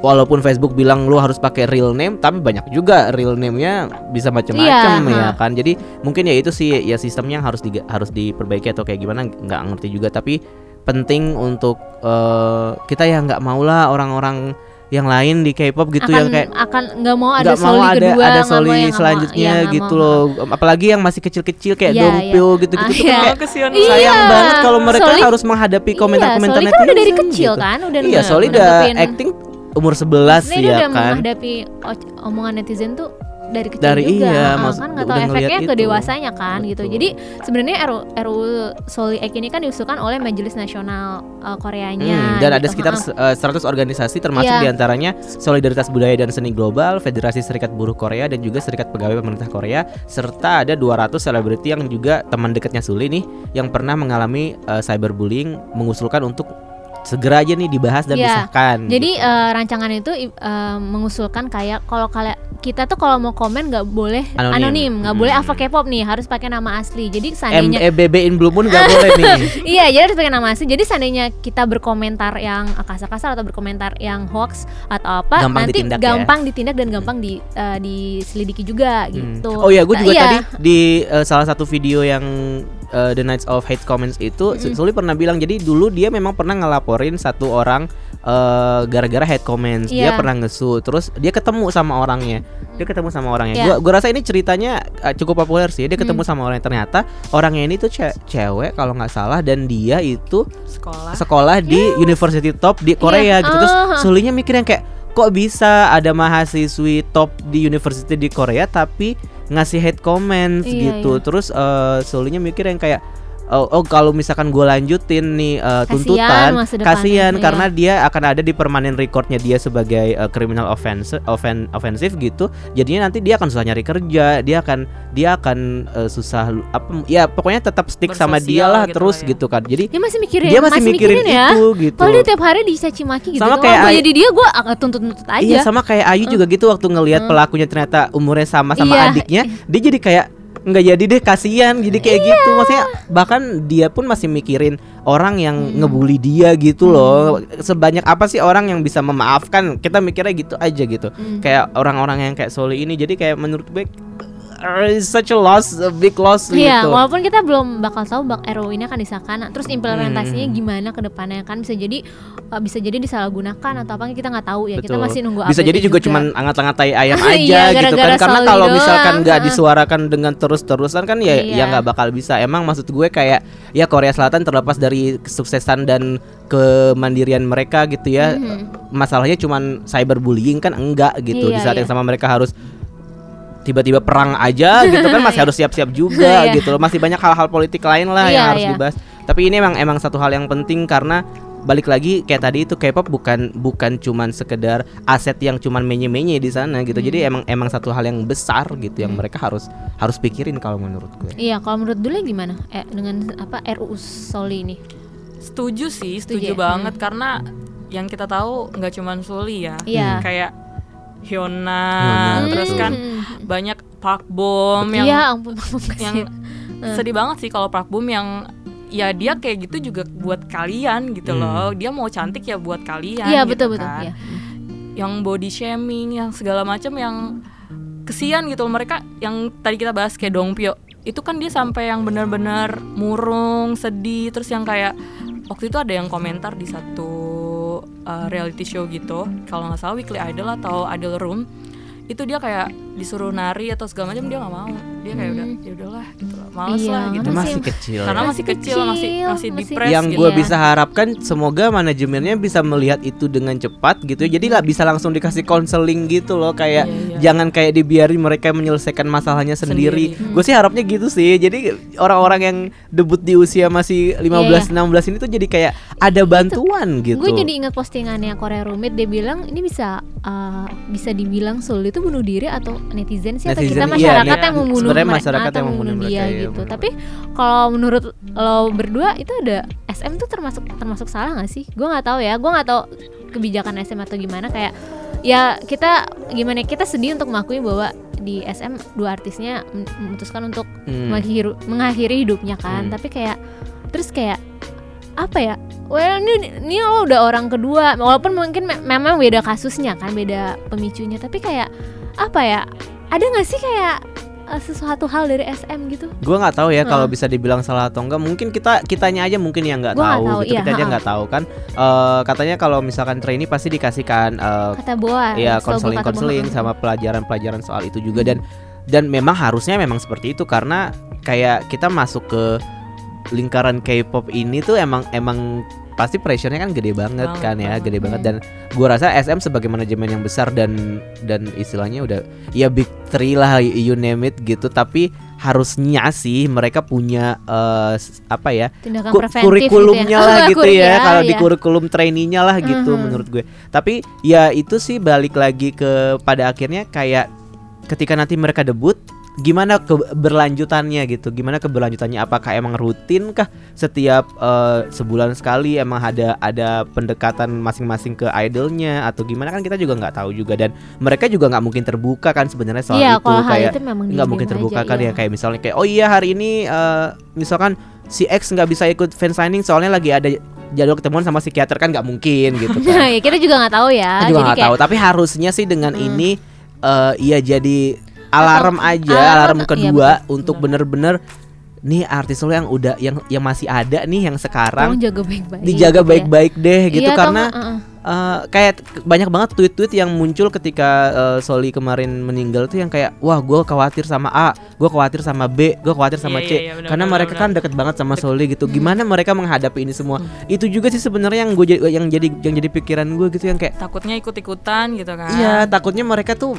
walaupun Facebook bilang lu harus pakai real name tapi banyak juga real name-nya bisa macam-macam Iya, ya kan jadi mungkin ya itu sih ya sistemnya yang harus di, harus diperbaiki atau kayak gimana nggak ngerti juga tapi penting untuk eh, kita ya nggak maulah orang-orang yang lain di K-pop gitu akan yang kayak akan nggak mau ada nggak mau soli ada kedua ada mau soli yang mau- selanjutnya iya, nggak gitu mau. loh apalagi yang masih kecil-kecil kayak Iya, Dongpyo gitu-gitu Ah, tuh iya. kan kayak kesian Iya. sayang banget kalau mereka Soli- harus menghadapi komentar-komentar iya, Soli kan udah dari netizen kecil gitu. kan udah iya Soli udah acting umur 11 Maksudnya dia ya udah kan menghadapi omongan netizen tuh dari kecil Dari juga iya, Ah, maksud- kan nggak tahu efeknya ke dewasanya kan gitu Betul. jadi sebenarnya RU, RU Soli Act ini kan diusulkan oleh Majelis Nasional uh, Koreanya Hmm, dan ada gitu. sekitar Heeh. eh, 100 organisasi termasuk Iya. di antaranya Solidaritas Budaya dan Seni Global, Federasi Serikat Buruh Korea dan juga Serikat Pegawai Pemerintah Korea serta ada 200 selebriti yang juga teman dekatnya Suli nih yang pernah mengalami eh, cyberbullying mengusulkan untuk segera aja nih dibahas dan Iya. disahkan. Jadi gitu. eh, rancangan itu eh, mengusulkan kayak kalau kalian kita tuh kalau mau komen nggak boleh Anonim. anonim, nggak boleh Hmm. Ava K-pop nih, harus pakai nama asli. Jadi seandainya E B B in Blue Moon nggak boleh nih. Iya, jadi harus pakai nama asli. Jadi seandainya kita berkomentar yang kasar-kasar atau berkomentar yang hoax atau apa, Gampang nanti ditindak ya. gampang ditindak dan gampang di eh, diselidiki juga Hmm. gitu. Oh ya, gue juga Iya. tadi di eh, salah satu video yang eh, The Nights of Hate Comments itu, Mm-mm. Suli pernah bilang jadi dulu dia memang pernah ngelaporin satu orang eh, gara-gara hate comments. Dia Iya. pernah ngesu, terus dia ketemu sama orangnya. Dia ketemu sama orangnya. Iya. Gua gua rasa ini ceritanya eh, cukup populer sih. Dia ketemu Hmm. sama orangnya ternyata orangnya ini tuh ce- cewek kalau nggak salah dan dia itu sekolah sekolah di university top di Korea Iya. gitu. Terus Ah. Sulinya mikir yang kayak kok bisa ada mahasiswi top di university di Korea tapi ngasih hate comments Iya, gitu. iya. Terus eh Sulinya mikir yang kayak Oh, oh kalau misalkan gue lanjutin nih eh, Kasian tuntutan, kasihan iya. karena dia akan ada di permanen recordnya dia sebagai eh, criminal offense, offen, offensive gitu. Jadinya nanti dia akan susah nyari kerja, dia akan dia akan eh, susah apa ya pokoknya tetap stick sama dia Bersosial lah gitu terus ya. gitu kan. Jadi Dia masih mikirin, dia masih, mikirin, ya. itu gitu. Kalau dia tiap hari dicaci maki gitu. Sama kayak Ai- jadi dia gue akan tuntut-tuntut aja. Iya sama kayak Ayu juga gitu waktu ngelihat pelakunya ternyata umurnya sama sama Iya. adiknya, dia jadi kayak nggak jadi deh kasihan jadi kayak Iya. gitu maksudnya bahkan dia pun masih mikirin orang yang Hmm. ngebully dia gitu loh sebanyak apa sih orang yang bisa memaafkan kita mikirnya gitu aja gitu Hmm. kayak orang-orang yang kayak Soli ini jadi kayak menurut gue it's such a loss a big loss Iya, gitu walaupun kita belum bakal tahu bak RUU ini akan disahkan. Terus implementasinya Hmm. gimana ke depannya kan bisa jadi uh, bisa jadi disalahgunakan atau apa kita nggak tahu ya. Kita Betul. masih nunggu bisa jadi update-nya juga, cuman angat-ngatai ayam Iya, aja gitu kan karena kalau misalkan nggak disuarakan dengan terus-terusan kan ya Iya. ya nggak bakal bisa emang maksud gue kayak ya Korea Selatan terlepas dari kesuksesan dan kemandirian mereka gitu ya Mhm. masalahnya cuman cyberbullying kan enggak gitu di Iya, saat iya. yang sama mereka harus tiba-tiba perang aja gitu kan masih harus siap-siap juga Iya. gitu loh masih banyak hal-hal politik lain lah yang Iya, harus iya. dibahas tapi ini emang emang satu hal yang penting karena balik lagi kayak tadi itu K-pop bukan bukan cuman sekedar aset yang cuman menye-menye di sana gitu jadi Hmm. emang emang satu hal yang besar gitu yang mereka harus harus pikirin kalau menurut gue Iya, kalau menurut dulu gimana? Eh, dengan apa RUU Soli ini? setuju sih Setuju setuju, ya? banget karena yang kita tahu nggak cuman Suli ya Iya. kayak Hyuna, Hyuna, terus betul. kan Hmm. banyak Park Bom yang Iya, ampun, ampun yang kasihan. sedih banget sih kalau Park Bom yang ya dia kayak gitu juga buat kalian gitu Hmm. loh dia mau cantik ya buat kalian Iya, gitu betul betul. kan. Iya. yang body shaming yang segala macam yang kesian gitu loh mereka yang tadi kita bahas kayak Dongpyo itu kan dia sampai yang benar-benar murung sedih terus yang kayak waktu itu ada yang komentar di satu uh, reality show gitu. Kalau nggak salah Weekly Idol atau Idol Room itu dia kayak disuruh nari atau segala macam dia nggak mau dia kayak udah Hmm. ya udahlah gitu loh males Iya, lah itu gitu Masih- masih kecil karena ya. masih kecil, Masih masih kecil, masih masih- depres yang gitu. gue Iya. bisa harapkan semoga manajemennya bisa melihat itu dengan cepat gitu ya. jadi lah bisa langsung dikasih konseling gitu loh kayak Iya, iya. jangan kayak dibiarin mereka menyelesaikan masalahnya sendiri, Sendiri. gue sih harapnya gitu sih jadi orang-orang yang debut di usia masih 15 Iya, 16 ini tuh jadi kayak ada bantuan gitu Gue jadi ingat postingannya Korea Rumit dia bilang ini bisa uh, bisa dibilang Soli itu bunuh diri atau netizen sih atau Netizen, kita iya, masyarakat iya. yang membunuh Sebenarnya mere- masyarakat atau yang membunuh dia mereka, iya, gitu. benar. Tapi kalau menurut lo berdua itu ada SM tuh termasuk termasuk salah nggak sih? Gue nggak tahu ya. Gue nggak tahu kebijakan SM atau gimana kayak ya kita gimana kita sedih untuk mengakui bahwa di SM dua artisnya mem- memutuskan untuk Hmm. mengakhiri, mengakhiri hidupnya kan Hmm. tapi kayak terus kayak apa ya well ini ini lo udah orang kedua walaupun mungkin me- memang beda kasusnya kan beda pemicunya tapi kayak apa ya ada nggak sih kayak eh, sesuatu hal dari SM gitu Gue nggak tahu ya kalau Heeh. bisa dibilang salah atau enggak. Mungkin kita kitanya aja mungkin yang nggak tahu, tahu, gitu. iya, kita aja nggak tahu kan. Eh, katanya kalau misalkan trainee pasti dikasihkan eh, kata Boa ya konseling konseling sama pelajaran-pelajaran soal itu juga dan dan memang harusnya memang seperti itu karena kayak kita masuk ke lingkaran K-pop ini tuh emang emang pasti pressure-nya kan gede banget Banget, kan ya, banget. gede banget Hmm. dan gua rasa SM sebagai manajemen yang besar dan dan istilahnya udah ya big three lah you name it gitu tapi harusnya sih mereka punya s- apa ya ku- kurikulumnya gitu ya. lah gitu Kurik- ya kalau di iya. kurikulum trainee-nya lah gitu Mhm. menurut gue. Tapi ya itu sih balik lagi ke pada akhirnya kayak ketika nanti mereka debut gimana keberlanjutannya gitu? Gimana keberlanjutannya? Apakah emang rutin kah setiap eh, sebulan sekali? Emang ada ada pendekatan masing-masing ke idolnya atau gimana? Kan kita juga nggak tahu juga dan mereka juga nggak mungkin terbuka kan sebenarnya soal Iya, itu. kayak nggak mungkin terbuka aja, kan iya. ya kayak misalnya kayak oh iya hari ini eh, misalkan si X nggak bisa ikut fan signing soalnya lagi ada jadwal ketemuan sama psikiater kan nggak mungkin gitu kan. Ya kita juga nggak tahu ya. Kita juga nggak kayak tahu. Tapi harusnya sih dengan Hmm. ini eh iya jadi alarm aja alarm, alarm iya, kedua betul, untuk bener-bener nih artis lo yang udah yang yang masih ada nih yang tolong sekarang jaga baik-baik dijaga gitu ya. baik-baik deh gitu Iya, atau karena eh, kayak banyak banget tweet-tweet yang muncul ketika eh, Soli kemarin meninggal tuh yang kayak wah gue khawatir sama A, gue khawatir sama B, gue khawatir sama Iya, C, iya, iya, benar, karena benar, mereka benar. kan deket banget sama Soli gitu. Hmm. Gimana mereka menghadapi ini semua? Itu juga sih sebenarnya yang gue yang jadi yang jadi pikiran gue gitu yang kayak takutnya ikut-ikutan gitu kan Iya, takutnya mereka tuh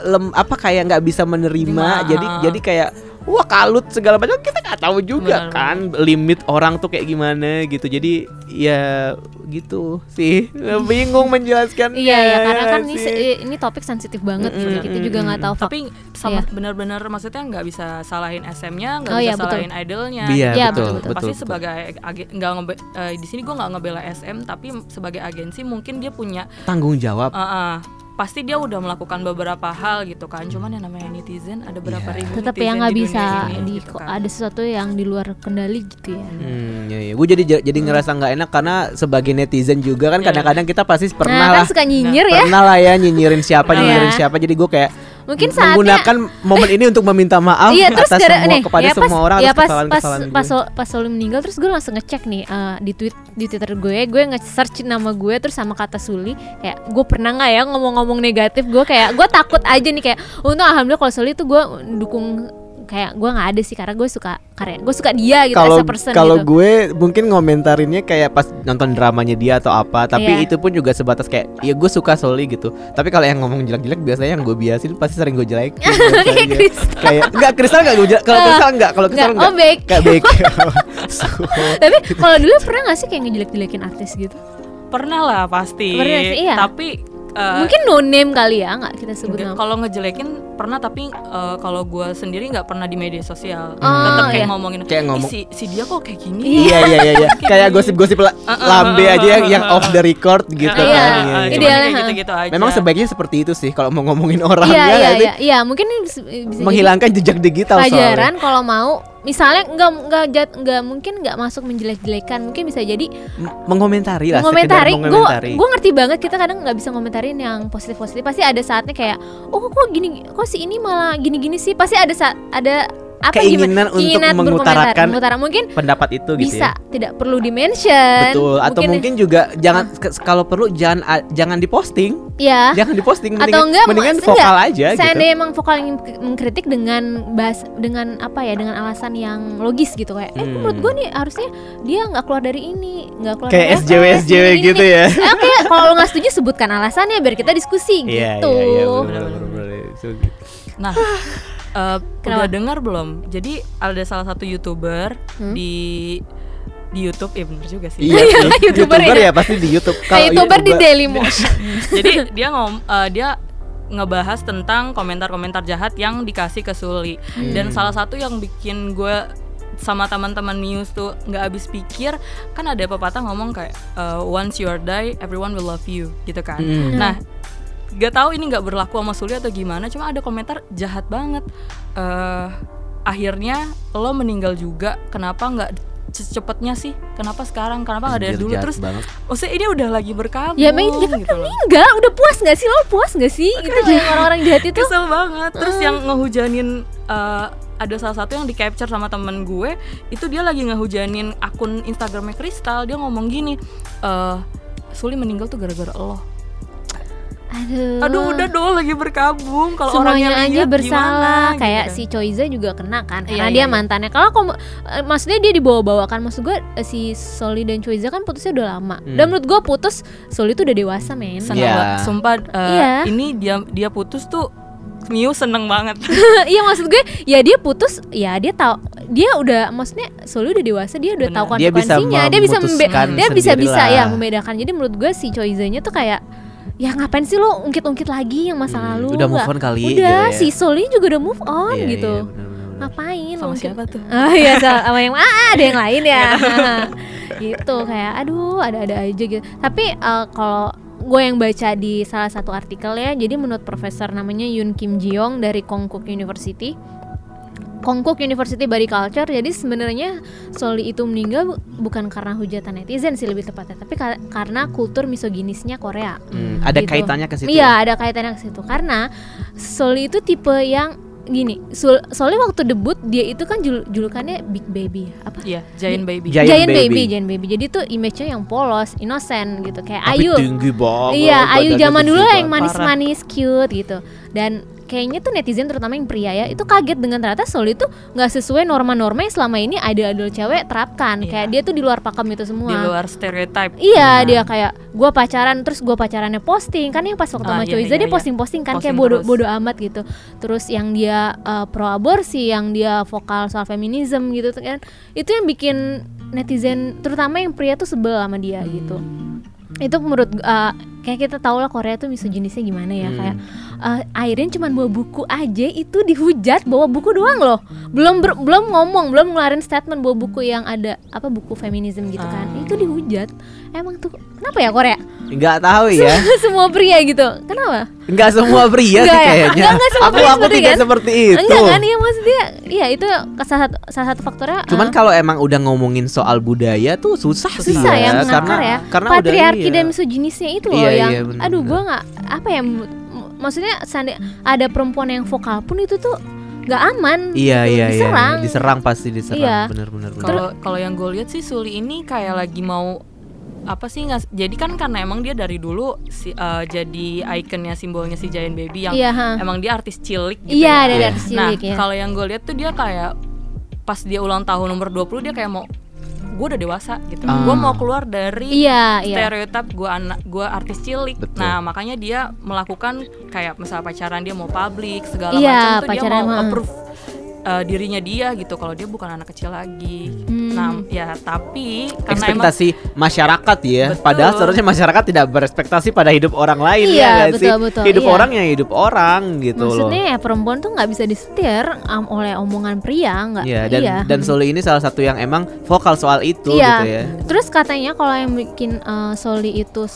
lem apa kayak nggak bisa menerima. Terima, Jadi jadi kayak wah kalut segala macam kita nggak tahu juga Benar, kan limit orang tuh kayak gimana gitu. Jadi ya gitu sih. Bingung menjelaskan. Iya ya karena kan ini se- ini topik sensitif banget Mm-mm, gitu. Kita juga nggak tahu tapi sama Iya. benar-benar maksudnya nggak bisa salahin SM-nya nggak Oh, bisa iya, betul. salahin idolnya Iya, Iya, betul, betul, betul, pasti betul. sebagai ag- nggak eh, di sini gue nggak ngebela SM tapi sebagai agensi mungkin dia punya tanggung jawab. eh, eh, pasti dia udah melakukan beberapa hal gitu kan cuman yang namanya netizen ada berapa Iya. ribu tetap yang nggak bisa ini, di gitu kok kan. ada sesuatu yang di luar kendali gitu ya. Hmm, ya, ya. Gue jadi jadi ngerasa nggak enak karena sebagai netizen juga kan Iya. kadang-kadang kita pasti pernah nah, lah kan suka nyinyir ya. pernah lah ya nyinyirin siapa Iya. nyinyirin siapa jadi gue kayak Mungkin saatnya menggunakan momen ini untuk meminta maaf Iya terus atas gara semua nih kepada ya pas semua orang ya pas pas kesalahan-kesalahan pas gue. Pas Soli meninggal terus gue langsung ngecek nih eh, di tweet di twitter gue gue nge-search nama gue terus sama kata Suli kayak gue pernah nggak ya ngomong-ngomong negatif gue kayak gue takut aja nih kayak untung alhamdulillah kalau Soli tuh gue dukung kayak gue nggak ada sih karena gue suka karya gue suka dia gitu kalau as a person kalau gitu. gue mungkin ngomentarinnya kayak pas nonton dramanya dia atau apa tapi Iya. itu pun juga sebatas kayak ya gue suka Soli gitu tapi kalau yang ngomong jelek-jelek biasanya yang gue biasin pasti sering gue jelekin biasanya. Kristal. kayak enggak kristal enggak gue jelek kalau kristal enggak kalau kristal Nggak, oh enggak baik Kayak baik So, tapi kalau dulu pernah gak sih kayak ngejelek-jelekin artis gitu pernah lah pasti Pernah sih, iya. tapi eh, mungkin no name kali ya nggak kita sebut nama. Kalau ngejelekin pernah tapi eh, kalau gue sendiri nggak pernah di media sosial. Oh, tetap kayak iya. ngomongin Kayak "Ih, ngomong- si, si dia kok kayak gini? Iya. Iya iya iya kayak gosip-gosip la- lambe aja yang, yang off the record gitu Eh, kan. Iya, Iya, iya. Idealnya, kayak ha. gitu-gitu aja. Memang sebaiknya seperti itu sih kalau mau ngomongin orang iya ya iya iya iya. Mungkin bisa, menghilangkan jejak digital soalnya. pelajaran kalau mau misalnya nggak nggak jat- nggak mungkin nggak masuk menjelek-jelekan mungkin bisa jadi M- mengomentari lah mengomentari. gue gue ngerti banget kita kadang nggak bisa ngomentarin yang positif positif pasti ada saatnya kayak oh kok gini kok si ini malah gini gini sih? Pasti ada saat ada apa Keinginan gimana untuk berkomentar, mengutarakan mengutara. mungkin pendapat itu gitu bisa ya tidak perlu di mention betul atau mungkin juga jangan ke- kalau perlu jangan a- jangan diposting ya jangan diposting atau mendingan, enggak mendingan enggak, vokal aja gitu seandainya emang vokal k- mengkritik dengan bahas dengan apa ya dengan alasan yang logis gitu kayak eh Hmm. menurut gue nih harusnya dia nggak keluar dari ini nggak keluar kayak dari SJW apa, SJW gini, gitu gini. ya Eh, oke kalau lo nggak setuju sebutkan alasannya biar kita diskusi iya gitu iya iya bener, Bener, bener, bener, Nah, eh, Kenapa? udah dengar belum? Jadi ada salah satu youtuber Hmm? di di YouTube, ya bener juga sih. iya sih YouTuber youtuber ya. ya pasti di YouTube kayak youtuber di Daily Motion Jadi dia ngom, eh, dia ngebahas tentang komentar-komentar jahat yang dikasih ke Suli. Dan salah satu yang bikin gue sama teman-teman news tuh nggak habis pikir kan ada pepatah ngomong kayak eh, once you are die everyone will love you gitu kan. Hmm. Nah, gak tahu ini nggak berlaku sama Suli atau gimana, cuma ada komentar jahat banget. eh akhirnya lo meninggal juga, kenapa nggak secepatnya sih? Kenapa sekarang? Kenapa nggak dari dulu? Terus, banget. maksudnya ini udah lagi berkabung. Ya emang dia kan gitu loh. enggak, udah puas nggak sih lo puas nggak sih? Itu yang orang-orang jahat itu. Kesel banget. Terus yang ngehujanin eh, ada salah satu yang di capture sama temen gue itu dia lagi ngehujanin akun Instagramnya Kristal dia ngomong gini eh Suli meninggal tuh gara-gara Allah Aduh. aduh udah dong lagi berkabung kalau orang yang semuanya aja lihat bersalah gimana, kayak gitu. si Choiza juga kena kan Iya, karena iya, dia iya. mantannya kalau kamu eh, maksudnya dia dibawa-bawakan maksud gue eh, si Soli dan Choiza kan putusnya udah lama Hmm. dan menurut gue putus Soli tuh udah dewasa men Iya. banget. sumpah eh, Iya. ini dia dia putus tuh Miu seneng banget iya maksud gue ya dia putus ya dia tahu dia udah maksudnya Soli udah dewasa dia udah tahu Dia bisa konsekuensinya dia bisa membe- memutuskan dia bisa bisa ya membedakan jadi menurut gue si Choizanya tuh kayak ya ngapain sih lo ungkit-ungkit lagi yang masa Hmm, lalu udah move on kali udah gitu ya. si Soli juga udah move on Iya, gitu iya, ngapain sama ungkit- siapa tuh Ah iya sama sama yang ah ada yang lain ya. gitu kayak aduh ada-ada aja gitu. Tapi eh, kalau gue yang baca di salah satu artikel ya, jadi menurut profesor namanya Yoon Kim Jiong dari Konkuk University. Konkuk University Body Culture jadi sebenarnya Soli itu meninggal bu- bukan karena hujatan netizen sih lebih tepatnya tapi ka- karena kultur misoginisnya Korea Hmm, ada Gitu. kaitannya ke situ. Iya, ada kaitannya ke situ. Karena Soli itu tipe yang gini, Sul- Soli waktu debut dia itu kan jul- julukannya Big Baby. Apa? iya Giant Baby Giant Giant, Baby. baby. Giant Baby. Jadi tuh image-nya yang polos, innocent gitu, kayak Tapi Ayu. tinggi banget. Iya, Ayu zaman dulu yang manis-manis cute gitu. Dan kayaknya tuh netizen terutama yang pria ya itu kaget dengan ternyata Soli itu nggak sesuai norma-norma yang selama ini idol-idol cewek terapkan. Iya. Kayak dia tuh di luar pakem itu semua. di luar stereotype Iya dia kayak gua pacaran terus gua pacarannya posting kan yang pas waktu Ah, sama iya, Choiza iya, dia iya. posting-posting kan kayak Posting bodoh terus. bodoh amat gitu. Terus yang dia uh, pro aborsi, yang dia vokal soal feminisme gitu tuh kan. Itu yang bikin netizen terutama yang pria tuh sebel sama dia gitu. Itu menurut uh, kayak kita tahu lah Korea tuh misoginisnya gimana ya Hmm. kayak uh, Airin cuma bawa buku aja itu dihujat bawa buku doang loh belum ber- belum ngomong belum ngeluarin statement bawa buku yang ada apa buku feminisme gitu kan Ah. itu dihujat emang tuh kenapa ya Korea Nggak tahu ya. semua pria gitu kenapa Nggak semua pria sih Enggak ya? kayaknya. Enggak, enggak semua aku pria aku seperti tidak kan? seperti itu. enggak kan iya maksudnya iya itu salah satu salah satu faktornya Cuman uh, kalau emang udah ngomongin soal budaya tuh susah, sih susah ya karena ya karena patriarki udah, dan iya. misoginisnya itu loh Iya, yang iya, aduh gua nggak apa ya maksudnya seandai- ada perempuan yang vokal pun itu tuh nggak aman Iya gitu, iya diserang iya, diserang pasti diserang. Iya. Bener-bener. bener. Kalau kalau yang gue lihat sih Suli ini kayak lagi mau apa sih nggak jadi kan karena emang dia dari dulu si, eh, jadi ikonnya simbolnya si Giant Baby yang Iya, ha. emang dia artis cilik gitu Iya, ya. dari Iya. artis Nah, cilik ya. kalau yang gue lihat tuh dia kayak pas dia ulang tahun nomor 20 dia kayak mau gue udah dewasa gitu. Ah. Gue mau keluar dari Iya, iya. stereotip gue anak gue artis cilik. Betul. Nah, makanya dia melakukan kayak misalnya pacaran dia mau publik segala Iya, macam tuh dia pacaran, mau approve uh, dirinya dia gitu kalau dia bukan anak kecil lagi. Hmm. Nah, ya tapi karena emang ekspektasi masyarakat ya. Betul. Padahal seharusnya masyarakat tidak berekspektasi pada hidup orang lain Iya, ya betul, sih? betul, hidup iya. orang ya hidup orang gitu Maksudnya loh. ya perempuan tuh nggak bisa disetir um, oleh omongan pria, nggak? Iya dan iya. dan Soli ini salah satu yang emang vokal soal itu Iya. gitu ya. Terus katanya kalau yang bikin uh, Soli itu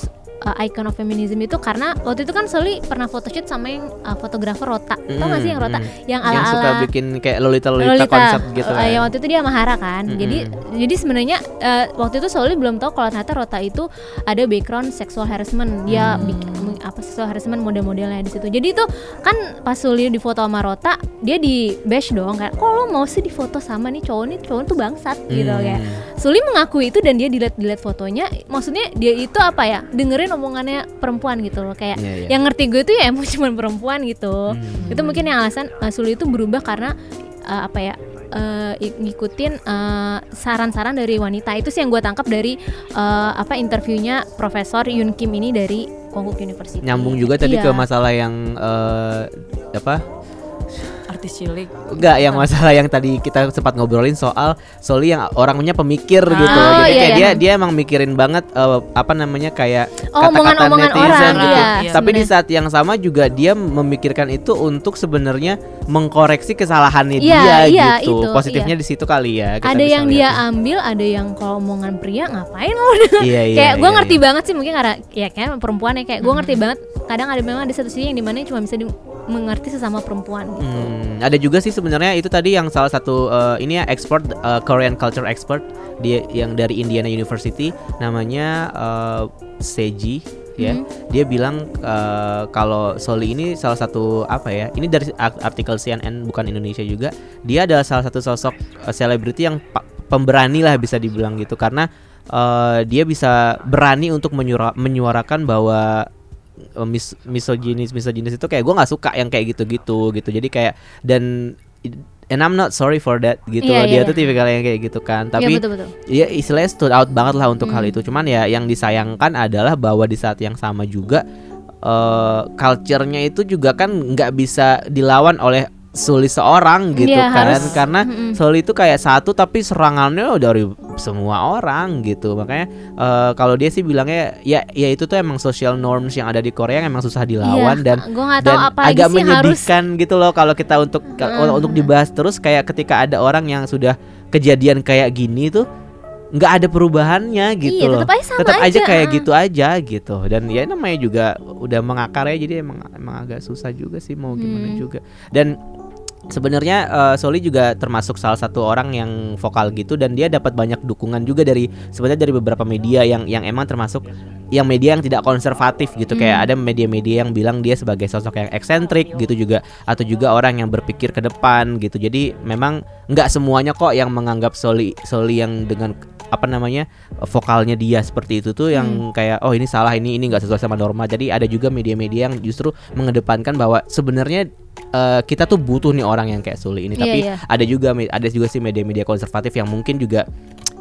uh, icon of feminism itu karena waktu itu kan Soli pernah photoshoot sama yang uh, fotografer Rota. Tau gak sih yang Rota? Mm, Yang yang suka ala-ala bikin kayak Lolita Lolita, konsep gitu uh, kan. yang waktu itu dia Mahara kan. Mm-mm. Jadi jadi sebenarnya uh, waktu itu Soli belum tahu kalau ternyata Rota itu ada background sexual harassment. Dia Hmm. bikin apa sexual harassment model-modelnya di situ. Jadi itu kan pas Soli di foto sama Rota, dia di bash dong kan. Kok lo mau sih difoto sama nih cowok nih cowok tuh bangsat gitu Hmm. kayak. Suli mengakui itu dan dia dilihat dilihat fotonya. Maksudnya dia itu apa ya? Dengerin omongannya perempuan gitu loh kayak Iya, iya. yang ngerti gue itu ya emang cuma perempuan gitu. Hmm. Itu mungkin yang alasan uh, Suli itu berubah karena uh, apa ya? uh, ik- ngikutin uh, saran-saran dari wanita itu sih yang gue tangkap dari uh, apa interviewnya Profesor Yun Kim ini dari Konkuk University. Nyambung juga tadi Iya. ke masalah yang eh, apa? Artis cilik. Enggak, yang masalah yang tadi kita sempat ngobrolin soal Soli yang orangnya pemikir Ah. gitu. Oh, Jadi iya, kayak iya. dia dia emang mikirin banget eh, apa namanya kayak Oh, kata-kata netizen orang, gitu. iya, Iya. Tapi di sebenarnya. saat yang sama juga dia memikirkan itu untuk sebenarnya mengkoreksi kesalahannya Iya, dia iya, gitu. itu, Positifnya di situ kali ya. kita ada yang dia lihat. ambil, ada yang kalau omongan pria ngapain lo Iya, iya, kayak gue iya, ngerti iya. banget sih mungkin karena ya kayak perempuan ya kayak gue ngerti banget kadang ada memang ada satu sisi yang di mana cuma bisa di- mengerti sesama perempuan gitu. Hmm, ada juga sih sebenarnya itu tadi yang salah satu eh, ini ya expert eh, Korean culture expert dia yang dari Indiana University namanya eh, Seji ya. Hmm. Dia bilang eh, kalau Soli ini salah satu apa ya? Ini dari art- artikel CNN bukan Indonesia juga. Dia adalah salah satu sosok selebriti yang pa- pemberani lah bisa dibilang gitu karena eh, dia bisa berani untuk menyuarakan bahwa eh, mis misoginis misoginis itu kayak gue nggak suka yang kayak gitu-gitu gitu jadi kayak dan and I'm not sorry for that gitu Iya, loh. dia iya, tuh iya. tipikal yang kayak gitu kan Iya tapi betul betul. ya istilahnya stood out banget lah untuk hal Hmm. itu cuman ya yang disayangkan adalah bahwa di saat yang sama juga eh culture-nya itu juga kan nggak bisa dilawan oleh Suli seorang gitu Iya, kan harus- karena Mm-mm. Soli itu kayak satu tapi serangannya dari semua orang gitu makanya eh, kalau dia sih bilangnya ya ya itu tuh emang social norms yang ada di Korea yang emang susah dilawan Iya, dan tahu dan apa agak sih harus menyedihkan gitu loh kalau kita untuk Mm. untuk dibahas terus kayak ketika ada orang yang sudah kejadian kayak gini tuh nggak ada perubahannya gitu iya, loh tetap aja sama tetap aja kayak ah. gitu aja gitu dan ya namanya juga udah mengakar ya jadi emang emang agak susah juga sih mau gimana Hmm. juga dan sebenarnya eh, Soli juga termasuk salah satu orang yang vokal gitu dan dia dapat banyak dukungan juga dari sebenarnya dari beberapa media yang yang emang termasuk yang media yang tidak konservatif gitu. Kayak Hmm. ada media-media yang bilang dia sebagai sosok yang eksentrik gitu juga atau juga orang yang berpikir ke depan gitu. Jadi memang nggak semuanya kok yang menganggap Soli Soli yang dengan apa namanya vokalnya dia seperti itu tuh yang kayak oh ini salah ini ini nggak sesuai sama norma. Jadi ada juga media-media yang justru mengedepankan bahwa sebenarnya eh, kita tuh butuh nih orang yang kayak Suli ini Iya, tapi iya. ada juga ada juga sih media-media konservatif yang mungkin juga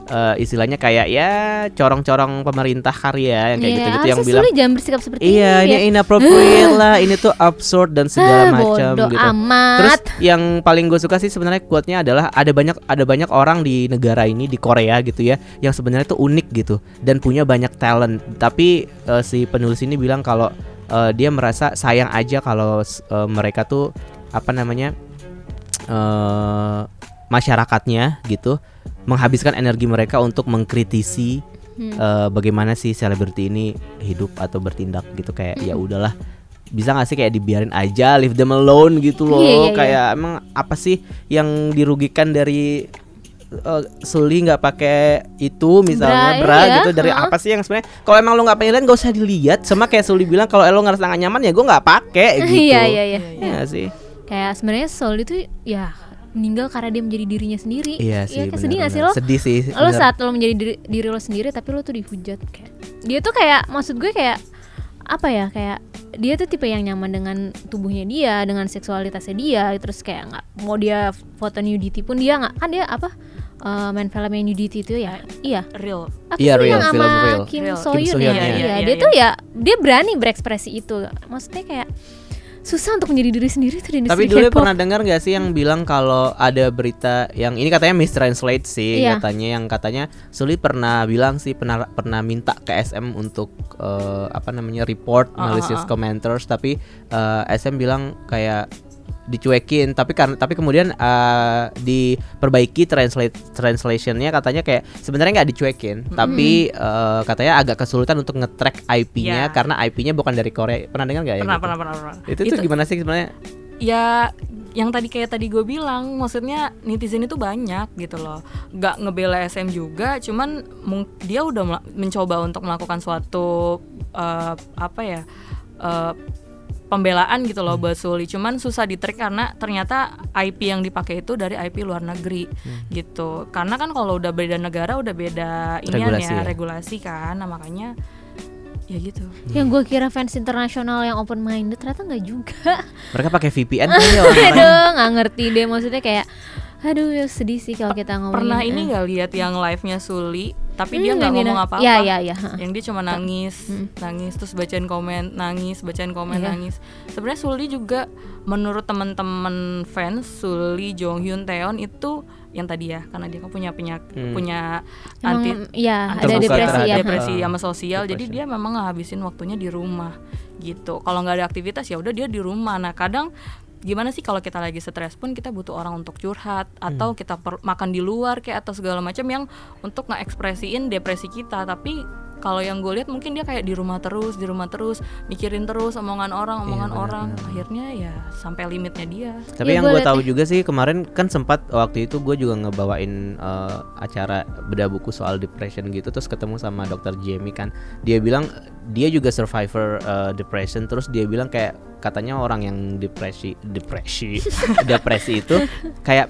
eh, istilahnya kayak ya corong-corong pemerintah karya yang kayak Iya, gitu-gitu yang harusnya bilang Suli jangan bersikap seperti iya ini ini ya. inappropriate lah ini tuh absurd dan segala Ah, macam gitu amat. Terus yang paling gue suka sih sebenarnya quote-nya adalah ada banyak ada banyak orang di negara ini di Korea gitu ya yang sebenarnya tuh unik gitu dan punya banyak talent. Tapi eh, si penulis ini bilang kalau eh, dia merasa sayang aja kalau eh, mereka tuh apa namanya eh masyarakatnya gitu menghabiskan energi mereka untuk mengkritisi Hmm. eh, bagaimana sih selebriti ini hidup atau bertindak gitu kayak ya udahlah bisa gak sih kayak dibiarin aja leave them alone gitu loh Iya, iya, iya. kayak emang apa sih yang dirugikan dari eh, Suli nggak pakai itu misalnya Bra, bra, iya, gitu dari heeh. apa sih yang sebenarnya kalau emang lu nggak pengen lihat gak usah dilihat sama kayak Suli bilang kalau lo ngerasa nggak nyaman ya gue nggak pakai gitu Iya iya iya. Iya nggak sih Kayak sebenarnya Sol itu ya meninggal karena dia menjadi dirinya sendiri. iya sih kayak sedih gak sih lo? sedih sih Lo saat lo menjadi diri, diri lo sendiri tapi lo tuh dihujat kayak. Dia tuh kayak maksud gue kayak apa ya kayak dia tuh tipe yang nyaman dengan tubuhnya dia dengan seksualitasnya dia terus kayak nggak mau dia foto nudity pun dia nggak kan dia apa eh, main film yang nudity itu ya iya real Apa Iya, sih real, yang film sama real. Kim Real. So Kim Hyun So-hyun, ya, iya. iya. Iya, dia iya, tuh ya dia berani berekspresi itu maksudnya kayak susah untuk menjadi diri sendiri tuh di Tapi industri dulu K-pop. pernah dengar gak sih yang bilang kalau ada berita yang ini katanya mistranslate sih Iya. katanya yang katanya Suli pernah bilang sih pernah pernah minta ke SM untuk eh, apa namanya report Ah, malicious ah, ah. commenters tapi eh, SM bilang kayak dicuekin. Tapi karena tapi kemudian eh, diperbaiki translate translationnya. Katanya kayak sebenarnya nggak dicuekin tapi eh, katanya agak kesulitan untuk nge-track IP-nya Ya. karena IP-nya bukan dari Korea. Pernah dengar nggak ya pernah, gitu? pernah pernah pernah. Itu, tuh gimana sih sebenarnya? Ya yang tadi kayak tadi gue bilang maksudnya netizen itu banyak gitu loh. Nggak ngebela SM juga cuman dia udah mencoba untuk melakukan suatu eh, apa ya eh, pembelaan gitu loh buat Suli cuman susah ditrik karena ternyata IP yang dipakai itu dari IP luar negeri gitu. Karena kan kalau udah beda negara udah beda ini Regulasi ya. ya. regulasi kan. Nah makanya ya gitu. Yang gue kira fans internasional yang open minded ternyata nggak juga. Mereka pakai VPN kali ya aduh nggak ngerti deh. Maksudnya kayak aduh ya sedih sih kalau kita ngomongin pernah ini nggak lihat yang live-nya Suli tapi dia Hmm, nggak yang dia ngomong na- apa-apa ya ya ya yang dia cuma nangis Hmm. nangis terus bacain komen nangis bacain komen Iya. nangis sebenarnya Suli juga menurut teman-teman fans Suli Jonghyun Taeyeon itu yang tadi ya karena dia kan punya penyak Hmm. punya Emang, anti ya ada depresi ya depresi sama sosial jadi depression. dia memang ngabisin waktunya di rumah gitu kalau nggak ada aktivitas ya udah dia di rumah nah kadang gimana sih kalau kita lagi stres pun kita butuh orang untuk curhat atau kita per- makan di luar kayak atau segala macam yang untuk ngekspresiin depresi kita. Tapi kalau yang gue lihat mungkin dia kayak di rumah terus di rumah terus mikirin terus omongan orang Iya, omongan benar, orang benar. akhirnya ya sampai limitnya dia Tapi Iya, yang gua gue tahu ya. juga sih kemarin kan sempat waktu itu gue juga ngebawain eh, acara bedah buku soal depression gitu terus ketemu sama dokter Jamie kan dia bilang dia juga survivor eh, depression terus dia bilang kayak katanya orang yang depresi depresi depresi itu kayak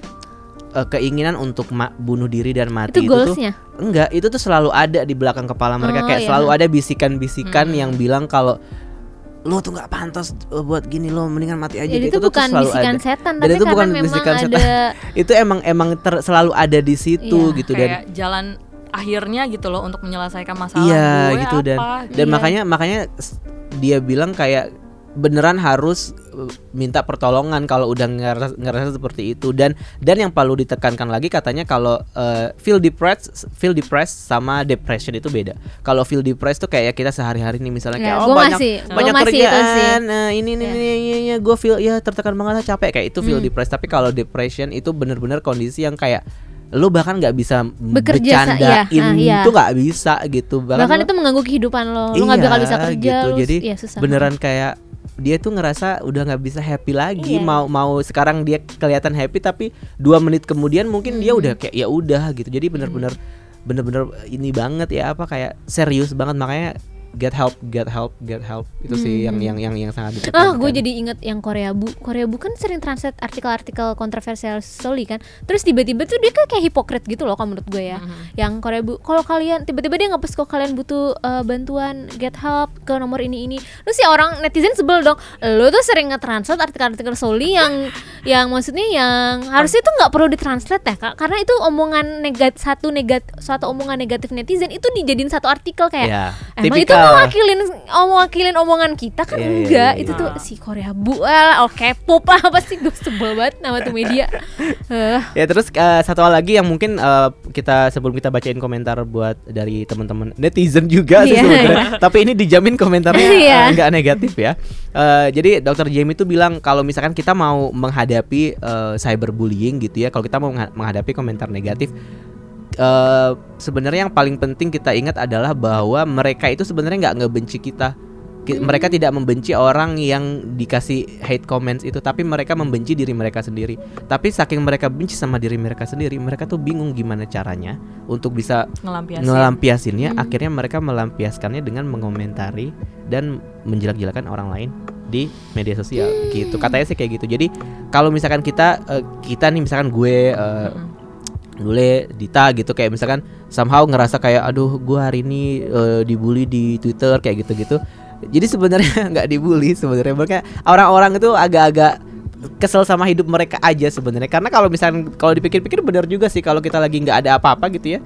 eh, keinginan untuk ma- bunuh diri dan mati itu itu, tuh enggak itu tuh selalu ada di belakang kepala mereka Oh, kayak iya. selalu ada bisikan-bisikan Hmm. yang bilang kalau lo tuh nggak pantas eh, buat gini lo mendingan mati aja jadi gitu itu tuh bukan selalu bisikan ada setan Dan tapi itu karena bukan memang bisikan setan. ada itu emang emang ter- selalu ada di situ Iya, gitu dan kayak jalan akhirnya gitu loh untuk menyelesaikan masalah iya gue gitu dan apa dan Iya. makanya makanya dia bilang kayak beneran harus uh, minta pertolongan kalau udah ngerasa, ngerasa seperti itu. Dan dan yang perlu ditekankan lagi katanya kalau uh, feel depressed feel depressed sama depression itu beda. Kalau feel depressed tuh kayak kita sehari-hari nih misalnya Ya, kayak oh gua banyak masih- banyak kerjaan nah, ini ini Ya. ini, ini, ini gue feel ya tertekan banget lah, capek. Kayak itu feel Hmm. depressed. Tapi kalau depression itu bener-bener kondisi yang kayak lu bahkan nggak bisa Bekerja sa- bercandain iya, ah, iya. itu nggak bisa gitu. Bahkan lu- itu mengganggu kehidupan lo. Lo nggak Iya, bakal bisa kerja gitu. lo- Jadi ya susah. beneran kayak dia tuh ngerasa udah nggak bisa happy lagi Iya. mau mau sekarang dia kelihatan happy tapi dua menit kemudian mungkin dia Hmm. udah kayak ya udah gitu jadi bener-bener bener-bener ini banget ya apa kayak serius banget makanya get help get help get help itu sih yang Hmm. yang yang yang sangat Ah, ditekankan. gue jadi inget yang Korea Bu. Korea Bu kan sering translate artikel-artikel kontroversial Soli kan. Terus tiba-tiba tuh dia kayak hipokrit gitu loh kalau menurut gue ya. Mhm. Yang Korea Bu, kalau kalian tiba-tiba dia ngepost kalau kalian butuh eh, bantuan get help ke nomor ini ini. Terus ya orang netizen sebel dong. Lo tuh sering nge-translate artikel-artikel Soli yang yang maksudnya yang harusnya tuh nggak perlu ditranslate ya Kak. Karena itu omongan negat satu negat suatu omongan negatif netizen itu dijadiin satu artikel kayak ya Emang itu mewakilin mewakilin omongan kita kan Iya, iya, enggak iya, itu iya. tuh si Korea Bu lah oh K-pop lah apa sih gue sebel banget nama tuh media Eh, Ya terus eh, satu hal lagi yang mungkin eh, kita sebelum kita bacain komentar buat dari teman-teman netizen juga sih Iya, sebenarnya. Tapi ini dijamin komentarnya Iya. eh, nggak negatif ya. Eh, jadi Dr. Jamie itu bilang kalau misalkan kita mau menghadapi eh, cyberbullying gitu ya, kalau kita mau mengha- menghadapi komentar negatif eh sebenarnya yang paling penting kita ingat adalah bahwa mereka itu sebenarnya nggak ngebenci kita. Ki- Mereka tidak membenci orang yang dikasih hate comments itu, tapi mereka membenci diri mereka sendiri. Tapi saking mereka benci sama diri mereka sendiri, mereka tuh bingung gimana caranya untuk bisa ngelampiasin ngelampiasinnya. Hmm. Akhirnya mereka melampiaskannya dengan mengomentari dan menjelek-jelekan orang lain di media sosial gitu. Katanya sih kayak gitu. Jadi kalau misalkan kita eh, kita nih misalkan gue eh, Mm-mm. Dule Dita gitu kayak misalkan somehow ngerasa kayak aduh gue hari ini eh, dibully di Twitter kayak gitu-gitu. Jadi sebenarnya nggak dibully sebenarnya mereka orang-orang itu agak-agak kesel sama hidup mereka aja sebenarnya karena kalau misalkan kalau dipikir-pikir benar juga sih kalau kita lagi nggak ada apa-apa gitu ya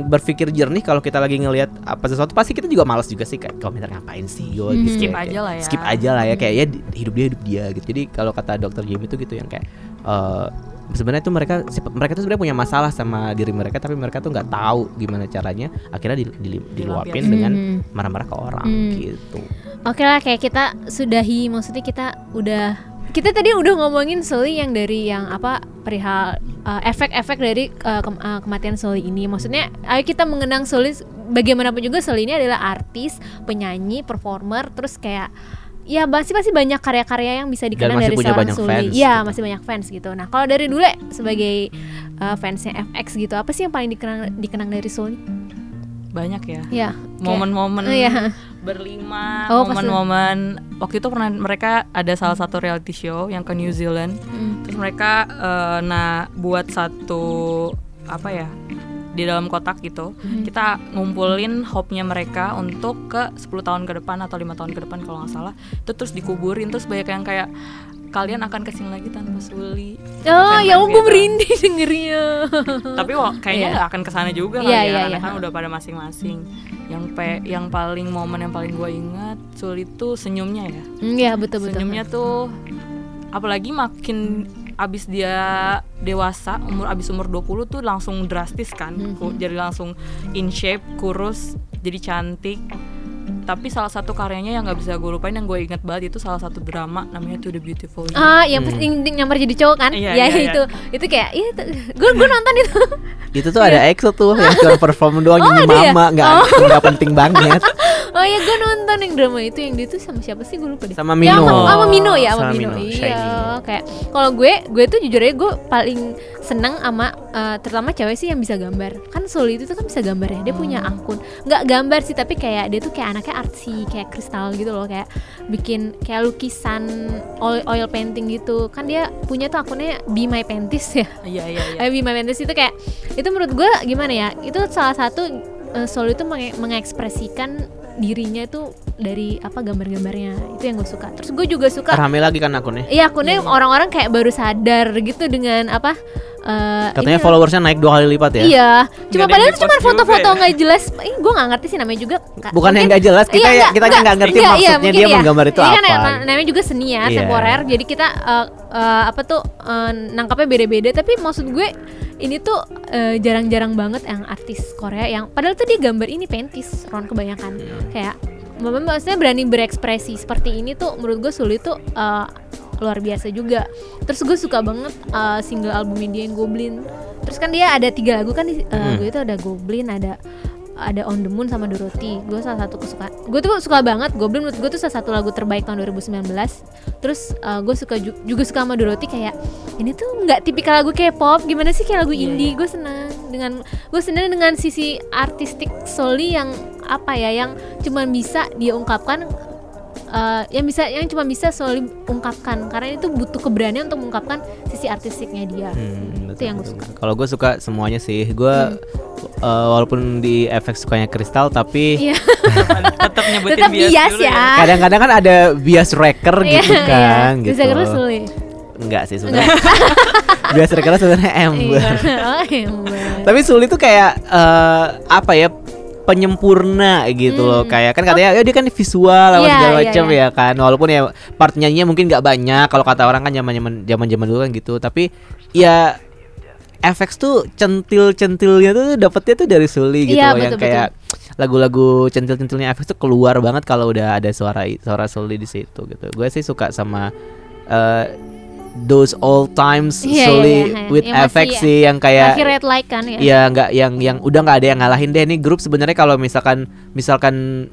berpikir jernih kalau kita lagi ngelihat apa sesuatu pasti kita juga malas juga sih kayak komentar ngapain sih yo Hmm. gitu Skip kayak- aja lah ya. skip aja lah ya kayak ya di- hidup dia hidup dia gitu jadi kalau kata dokter Jamie itu gitu yang kayak eh, sebenarnya itu mereka mereka tuh sebenarnya punya masalah sama diri mereka tapi mereka tuh nggak tahu gimana caranya akhirnya di, di- diluapin Dilampiasin. dengan Hmm. marah-marah ke orang Hmm. gitu Oke lah kayak kita sudahi maksudnya kita udah kita tadi udah ngomongin Soli yang dari yang apa perihal uh, efek-efek dari uh, kem- uh, kematian Soli ini. Maksudnya ayo kita mengenang Soli bagaimanapun juga Soli ini adalah artis, penyanyi, performer, terus kayak ya pasti pasti banyak karya-karya yang bisa dikenang dari punya seorang fans Iya, gitu. masih banyak fans gitu. Nah, kalau dari dulu sebagai uh, fansnya FX gitu, apa sih yang paling dikenang dikenang dari Soli? banyak ya Ya, momen-momen Oh, iya. berlima Oh, momen-momen waktu itu pernah mereka ada salah satu reality show yang ke New Zealand Hmm. terus mereka eh, nah buat satu apa ya di dalam kotak gitu Hmm. kita ngumpulin hope-nya mereka untuk ke 10 tahun ke depan atau lima tahun ke depan kalau nggak salah itu terus dikuburin terus banyak yang kayak kalian akan ke sini lagi tanpa Suli Oh, ya ampun gitu. merinding dengernya. tapi wah, kayaknya Iya. nggak akan ke sana juga Iya, kali ya iya, karena iya. kan udah pada masing-masing yang pe yang paling momen yang paling gue ingat Sul itu senyumnya ya Hmm, Iya betul betul. senyumnya tuh apalagi makin abis dia dewasa umur abis umur 20 tuh langsung drastis kan. Ku- jadi langsung in shape kurus jadi cantik tapi salah satu karyanya yang nggak bisa gue lupain yang gue inget banget itu salah satu drama namanya To the Beautiful You. Ah, yang pas yang yang nyamar jadi cowok kan? Iya, ya iya, iya. itu. Itu kayak iya gue gue nonton itu. Itu tuh ada EXO tuh yang cuma perform doang Oh, nyanyi ada ya? mama nggak nggak penting banget. oh ya gue nonton yang drama itu yang dia tuh sama siapa sih gue lupa deh. Sama Ya, Mino. sama, sama Mino ya sama, Sama Mino. Mino, Iya, kayak kalau gue gue tuh jujur aja gue paling seneng sama eh, terutama cewek sih yang bisa gambar. Kan Soli itu tuh kan bisa gambar ya. Dia punya Hmm. akun. nggak gambar sih tapi kayak dia tuh kayak anaknya artsy, kayak kristal gitu loh, kayak bikin kayak lukisan oil, oil painting gitu. Kan dia punya tuh akunnya Be My Panties ya. Iya iya iya. Eh, Be My Panties itu kayak itu menurut gue gimana ya? Itu salah satu eh, Solo itu menge- mengekspresikan dirinya itu dari apa gambar-gambarnya itu yang gue suka. Terus gue juga suka Rame lagi kan akunnya. Iya akunnya orang-orang kayak baru sadar gitu dengan apa? Eh, Katanya followersnya naik dua kali lipat ya. Iya, cuma Nggak yang padahal cuma foto-foto ya. nggak jelas. Eh, gue nggak ngerti sih namanya juga. Bukan yang nggak jelas, kita Iya, ya kita nggak ngerti Iya, iya, maksudnya mungkin dia iya. menggambar itu Jadi kan apa. na- namanya juga seni ya, Iya. temporer. Jadi kita eh, eh, apa tuh eh, nangkapnya beda-beda. Tapi maksud gue ini tuh jarang-jarang banget yang artis Korea yang padahal tuh dia gambar ini pentis, Ron kebanyakan Hmm. kayak Mama maksudnya berani berekspresi seperti ini tuh menurut gue sulit tuh eh, luar biasa juga. Terus gue suka banget eh, single albumnya dia yang Goblin. Terus kan dia ada tiga lagu kan di eh, Hmm. lagu itu ada Goblin, ada ada On the Moon sama Dorothy. Gue salah satu kesukaan. Gue tuh suka banget Goblin menurut gue tuh salah satu lagu terbaik tahun 2019. Terus gue suka ju- juga suka sama Dorothy kayak ini tuh nggak tipikal lagu K-pop, gimana sih kayak lagu Iya, indie. Gue senang dengan gue senang dengan sisi artistik Soli yang apa ya yang cuman bisa dia ungkapkan eh, yang bisa yang cuma bisa Soli ungkapkan karena itu butuh keberanian untuk mengungkapkan sisi artistiknya dia. Hmm, Itu yang gue suka. Kalau gue suka semuanya sih. Gue eh, walaupun di efek sukanya kristal tapi Iya. Tetap nyebutin Tetap bias, bias dulu ya. kadang-kadang kan ada bias wrecker gitu Iya, kan iya. gitu. Bisa Soli. Enggak sih sebenarnya. bias wrecker sebenarnya Ember. Iya. Oh. Tapi Suli tuh kayak eh, apa ya? Penyempurna gitu loh. Hmm. kayak kan katanya ya dia kan visual Iya, segala iya, macam iya. ya kan. Walaupun ya part nyanyinya mungkin nggak banyak. Kalau kata orang kan zaman zaman zaman zaman dulu kan gitu. Tapi ya efek tuh centil centilnya tuh dapetnya tuh dari Suli gitu Iya, loh. Yang betul, kayak lagu-lagu centil-centilnya efek tuh keluar banget kalau udah ada suara suara Suli di situ gitu. Gue sih suka sama eh, those old times Iya, iya, Suli iya. with Yang masih- effects sih yang kayak Masih red light kan ya? ya nggak yang yang udah nggak ada yang ngalahin deh nih grup sebenarnya kalau misalkan misalkan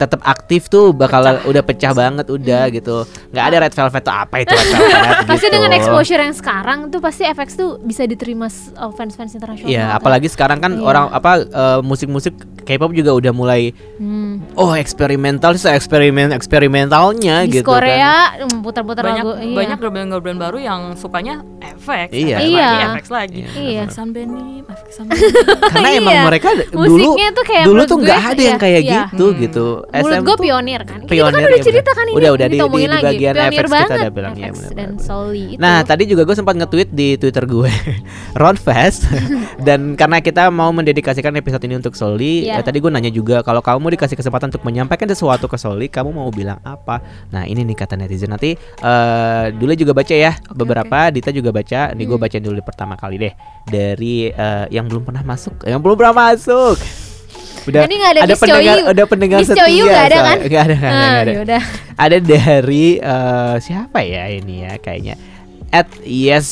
tetap aktif tuh bakal udah pecah banget udah gitu nggak ada red velvet tuh apa itu red velvet gitu Pasti dengan exposure yang sekarang tuh pasti FX tuh bisa diterima s- oh, fans-fans internasional. Iya, kan? apalagi sekarang kan Iya. orang apa eh, musik-musik K-pop juga udah mulai Hmm. oh eksperimental sih eksperimen eksperimentalnya Di gitu kan. Korea mm, putar-putar banyak lagu. Iya. banyak band baru yang sukanya efek Iya. efek Iya. lagi efek lagi Iya. efek Sunbeam efek Sunbeam Karena emang Iya. mereka dulu Musiknya tuh kayak dulu tuh nggak ada yang iya, kayak iya. gitu Hmm. gitu. SM gue pionir kan. Kita pionir kan ya udah bener. cerita kan ini. Udah, udah di- kita di- di lagi. bagian pionir FX kita banget. udah bilang, iya, FX bener dan. Soli itu. Nah tadi juga gue sempat nge-tweet di Twitter gue Ron Fest Dan karena kita mau mendedikasikan episode ini untuk Soli Iya. ya, Tadi gue nanya juga Kalau kamu mau dikasih kesempatan untuk menyampaikan sesuatu ke Soli Kamu mau bilang apa Nah ini nih kata netizen Nanti eh Dule juga baca ya Beberapa Dita juga baca Nih gue Hmm. bacain dulu pertama kali deh Dari eh, yang belum pernah masuk Yang belum pernah masuk Udah Tadi nggak ada Miss pendengar Choyu. Ada pendengar Miss setia Choyu ada kan? Nggak ada, nggak ada, nggak ada. yaudah. ada dari eh, siapa ya ini ya kayaknya? At yes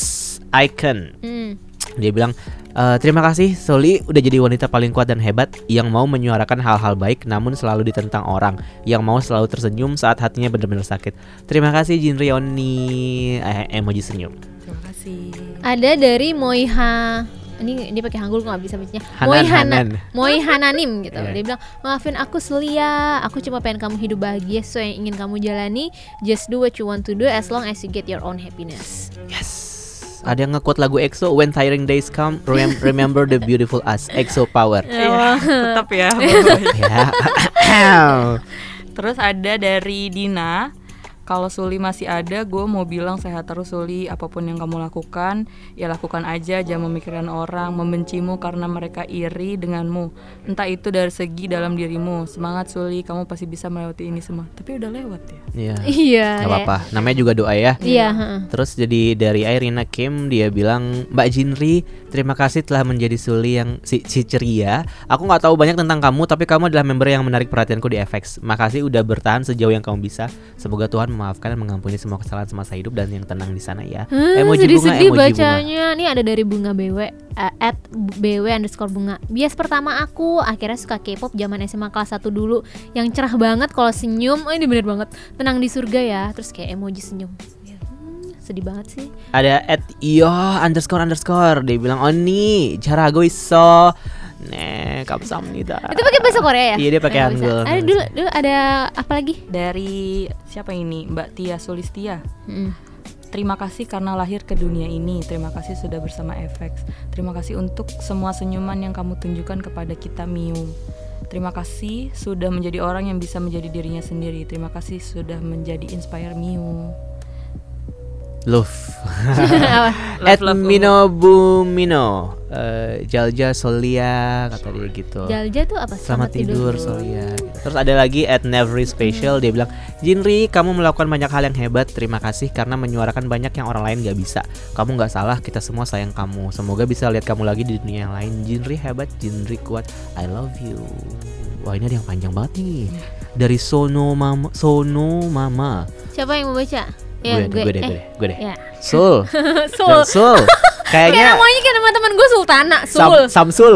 icon. Hmm. dia bilang "Eh, terima kasih Soli udah jadi wanita paling kuat dan hebat yang mau menyuarakan hal-hal baik namun selalu ditentang orang yang mau selalu tersenyum saat hatinya benar-benar sakit. Terima kasih Jin Rioni eh, emoji senyum. Terima kasih. Ada dari Moiha ini dia pakai Hangul gue nggak bisa bacanya. Moi Hana, Hanan. Moi Hananim gitu. Iya. Dia bilang maafin aku Selia, aku cuma pengen kamu hidup bahagia so yang ingin kamu jalani. Just do what you want to do as long as you get your own happiness. yes ada yang nge-quote lagu EXO When Tiring Days Come rem- Remember the Beautiful Us EXO Power Iya, tetap ya ya Terus ada dari Dina kalau Suli masih ada, gue mau bilang sehat terus Suli. Apa pun yang kamu lakukan, ya lakukan aja. Jangan memikirkan orang, membencimu karena mereka iri denganmu. Entah itu dari segi dalam dirimu. Semangat Suli, kamu pasti bisa melewati ini semua. Tapi udah lewat ya. Iya. Iya. Gak apa-apa. Namanya juga doa ya. Iya. heeh. Terus jadi dari Irina Kim dia bilang Mbak Jinri terima kasih telah menjadi Suli yang si, si ceria. Aku nggak tahu banyak tentang kamu tapi kamu adalah member yang menarik perhatianku di FX. Makasih udah bertahan sejauh yang kamu bisa. Semoga Tuhan memaafkan dan mengampuni semua kesalahan semasa hidup dan yang tenang di sana ya. Hmm, emoji bunga, sedih-sedih emoji bunga. bacanya. Ini ada dari bunga BW eh, at BW underscore bunga. Bias pertama aku akhirnya suka K-pop zaman SMA kelas 1 dulu yang cerah banget kalau senyum. Oh, ini bener banget. Tenang di surga ya. Terus kayak emoji senyum. Sedih banget sih. Ada at iyo underscore underscore dia bilang oh nih jarago iso nih kamsahamnida. Itu pakai bahasa Korea ya? Iya, dia pakai bisa. Hangul. Ada dulu dulu ada apa lagi? Dari siapa ini? Mbak Tia Sulistia. Hmm. Terima kasih karena lahir ke dunia ini. Terima kasih sudah bersama FX. Terima kasih untuk semua senyuman yang kamu tunjukkan kepada kita Miu. Terima kasih sudah menjadi orang yang bisa menjadi dirinya sendiri. Terima kasih sudah menjadi inspire Miu. Love. At Love, love, Mino Bumino Eh, Jalja Solia kata dia gitu. Jalja tuh apa? Selamat tidur Solia. gitu. Terus ada lagi at Nevery Special dia bilang Jinri kamu melakukan banyak hal yang hebat terima kasih karena menyuarakan banyak yang orang lain gak bisa. Kamu gak salah kita semua sayang kamu. Semoga bisa lihat kamu lagi di dunia yang lain. Jinri hebat Jinri kuat I love you. Wah ini ada yang panjang banget nih. Dari Sono Mama Sono Mama. Siapa yang mau baca? Ya, gue, gue, deh, gue eh, deh, gue deh. Ya. Sul. Sul. Sul. Kayak Kayaknya namanya kayak teman-teman gue Sultana, Sam, Sul. Samsul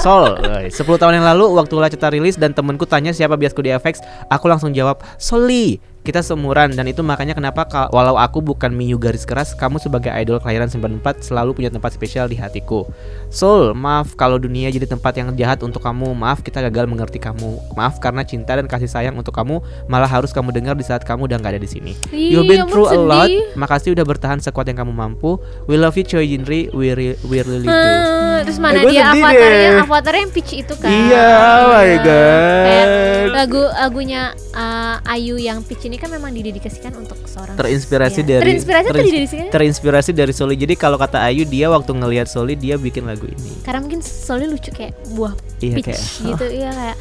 Sol Woy. 10 tahun yang lalu Waktu Laceta rilis Dan temenku tanya siapa biasku di FX Aku langsung jawab Soli Kita seumuran Dan itu makanya kenapa Walau aku bukan Miyu garis keras Kamu sebagai idol kelahiran 94 Selalu punya tempat spesial di hatiku. Sol Maaf kalau dunia jadi tempat yang jahat untuk kamu. Maaf kita gagal mengerti kamu. Maaf karena cinta dan kasih sayang untuk kamu Malah harus kamu dengar di saat kamu udah nggak ada di sini. You've been through a lot. Makasih udah bertahan sekuat yang kamu mampu. We love you Choi Jinri. We, re- we really do. Hmm, terus mana Eh, dia? avatarnya deh. avatarnya yang peach itu kan Iya, oh my god. kayak lagu lagunya uh, Ayu yang peach ini kan memang didedikasikan untuk seorang terinspirasi ya. dari terinspirasi atau terins- didedikasikan terinspirasi dari Soli. Jadi kalau kata Ayu dia waktu ngelihat Soli dia bikin lagu ini. karena mungkin soalnya lucu kayak buah Iya, peach kayak, gitu iya kayak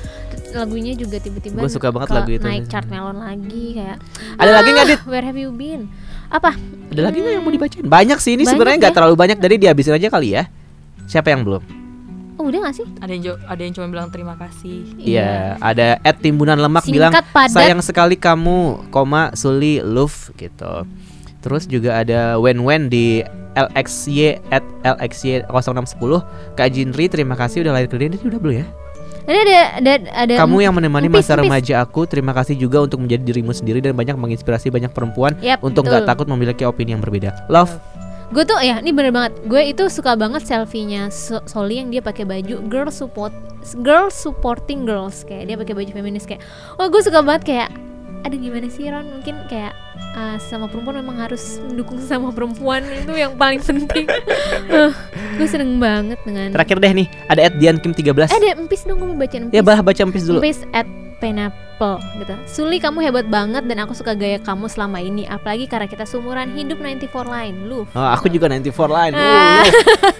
lagunya juga tiba-tiba Gua suka banget lagu itu. naik chart melon lagi kayak Ada lagi nggak, "Ah, Dit? where have you been apa Ada lagi nggak yang mau dibacain? Banyak sih ini sebenarnya nggak ya. terlalu banyak dari dihabisin aja kali ya. Siapa yang belum? Oh udah gak sih Ada yang ada yang cuma bilang terima kasih. Iya, ada at timbunan lemak bilang Singkat, padat. sayang sekali kamu, koma Suli love gitu. Terus juga ada Wen Wen di LXY at LXY 0610 Kak Jinri terima kasih udah lahir ke dunia Ini udah belum ya? ada ada ada, ada Kamu yang menemani masa remaja aku, terima kasih juga untuk menjadi dirimu sendiri dan banyak menginspirasi banyak perempuan Yap, untuk betul. nggak takut memiliki opini yang berbeda. Love, gue tuh ya ini bener banget. Gue itu suka banget selfie-nya So- Soli yang dia pakai baju girl support girl supporting girls. Kayak dia pakai baju feminis kayak wah gue suka banget. Kayak aduh gimana sih Ron? Mungkin kayak uh, sama perempuan memang harus mendukung sama perempuan. Itu yang paling penting. Uh, gue seneng banget dengan terakhir deh nih, ada at Dian Kim 13. eh ada empis dong gue mau baca empis. Ya bah baca empis dulu. Empis at Pineapple gitu Suli kamu hebat banget dan aku suka gaya kamu selama ini Apalagi karena kita seumuran hidup 94 line Lu Oh, aku juga 94 line. Ah.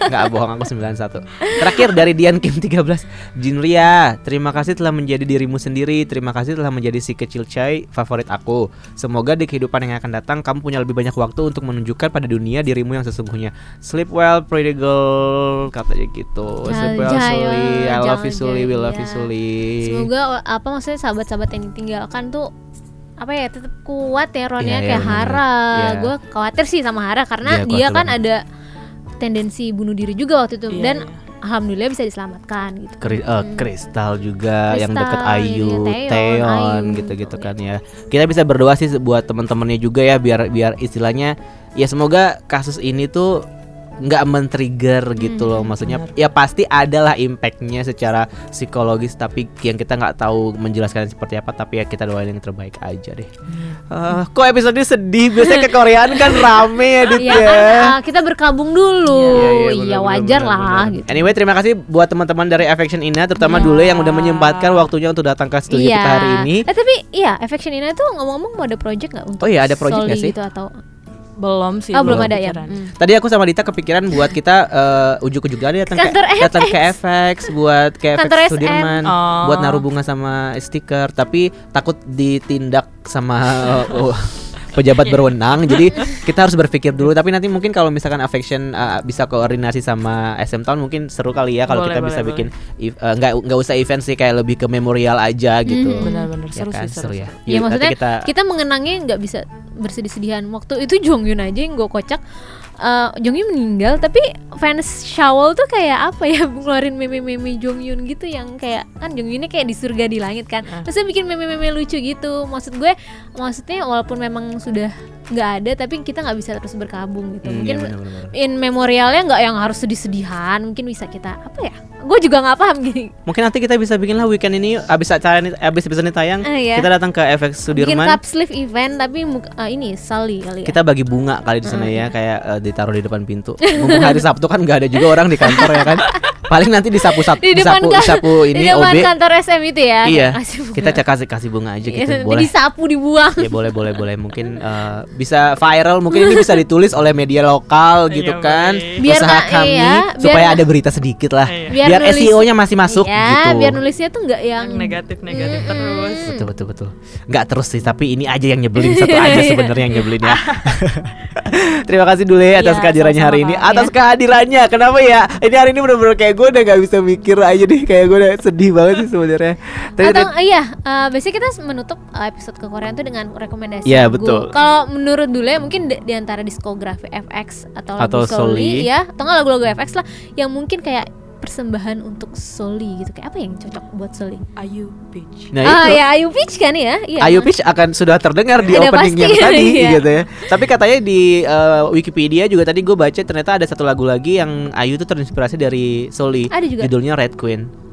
Enggak bohong aku 91. Terakhir dari Dian Kim 13. Jinria, terima kasih telah menjadi dirimu sendiri. Terima kasih telah menjadi si kecil Chai favorit aku. Semoga di kehidupan yang akan datang kamu punya lebih banyak waktu untuk menunjukkan pada dunia dirimu yang sesungguhnya. Sleep well, pretty girl, katanya gitu. Sleep well, Suli. I love you, Suli. We love you, iya. Suli. Semoga apa maksudnya sahabat-sahabat yang ditinggalkan tuh apa ya tetap kuat ya Ron Iya, ya iya, kayak bener. Hara. Iya. Gue khawatir sih sama Hara karena Iya, dia kan banget. ada tendensi bunuh diri juga waktu itu Iya, dan iya. alhamdulillah bisa diselamatkan gitu. Kri- eh, Kristal juga yang Kristal, deket Ayu, iya, Taeyeon, Teon Ayu, gitu-gitu gitu, kan ya. Kita bisa berdoa sih buat teman-temannya juga ya biar biar istilahnya ya semoga kasus ini tuh nggak men-trigger gitu loh maksudnya ya pasti adalah impactnya secara psikologis tapi yang kita nggak tahu menjelaskan seperti apa tapi ya kita doain yang terbaik aja deh. Eh, kok episode ini sedih? Biasanya ke Koreaan kan rame ya Dit ya ya. kan ah, kita berkabung dulu. Iya, iya benar, wajar lah gitu. Anyway, terima kasih buat teman-teman dari Affection Ina, terutama Iya. dulu yang udah menyempatkan waktunya untuk datang ke studio kita hari ini. Eh tapi iya Affection Ina itu ngomong-ngomong mau ada project nggak untuk Oh iya, ada project nggak Soli sih? gitu atau belum sih oh belum ada ya. Hmm. Tadi aku sama Dita kepikiran buat kita eh, ujuk-ujuk aja datang ke datang ke FX buat ke Kantor FX. Sudirman Oh. buat naruh bunga sama stiker, tapi takut ditindak sama oh, pejabat berwenang. Jadi kita harus berpikir dulu. Tapi nanti mungkin kalau misalkan Affection eh, bisa koordinasi sama SM Town mungkin seru kali ya kalau Boleh, kita bisa boleh, bikin eh, nggak nggak usah event sih kayak lebih ke memorial aja gitu. Mhm. Benar-benar Ya seru kan, sih seru, ya. Ya nanti maksudnya kita kita, mengenangnya nggak bisa bersedih-sedihan. Waktu itu Jongyun aja yang gue kocak. Eh Jongyun meninggal tapi fans Shawl tuh kayak apa ya ngeluarin meme-meme Jongyun gitu yang kayak kan Jongyunnya kayak di surga di langit kan. Ah. terus bikin meme-meme lucu gitu. Maksud gue maksudnya walaupun memang sudah nggak ada tapi kita nggak bisa terus berkabung gitu. Hmm, mungkin iya, in memorialnya nggak yang harus sedih-sedihan mungkin bisa kita apa ya gue juga nggak paham gini Mungkin nanti kita bisa bikin lah weekend ini abis acara ini abis episode ini tayang Eh, iya. kita datang ke FX bikin Sudirman. cup sleeve event tapi eh, ini Sally kali ya Kita bagi bunga kali di sana ya kayak eh, ditaruh di depan pintu. Mumpung hari Sabtu kan nggak ada juga orang di kantor ya kan. Paling nanti disapu sapu di depan disapu, kan- disapu di ini depan OB. kantor SM itu ya Iya. Kita cek kasih kasih bunga aja Iya, gitu. nanti Boleh. disapu dibuang Ya boleh boleh boleh mungkin eh, bisa viral mungkin ini bisa ditulis oleh media lokal gitu Iya, kan boleh. Biar usaha kami iya, biar supaya ada berita sedikit lah Iya. Biar biar, SEO-nya masih masuk ya gitu biar nulisnya tuh nggak yang yang negatif negatif Mm-mm. terus betul betul betul nggak terus sih tapi ini aja yang nyebelin satu aja sebenarnya yang nyebelin ya terima kasih dulu ya atas Iya, kehadirannya hari ini atas kehadirannya kenapa ya ini hari ini benar-benar kayak gue udah nggak bisa mikir aja deh kayak gue udah sedih banget sih sebenarnya atau iya eh, biasanya kita menutup eh, episode ke Korea itu dengan rekomendasi Iya, lagu. betul. Kalau menurut dulu ya mungkin di, di antara diskografi FX atau lagu Atau Soli. Soli ya atau nggak lagu-lagu FX lah yang mungkin kayak persembahan untuk Soli gitu kayak apa yang cocok buat Soli? Ayu Beach nah ah itu ya Ayu Peach kan ya? Iya. Ayu Peach akan sudah terdengar di opening pasti, yang tadi iya. gitu ya. Tapi katanya di eh, Wikipedia juga tadi gue baca ternyata ada satu lagu lagi yang Ayu tuh terinspirasi dari Soli. Ada juga? Judulnya Red Queen.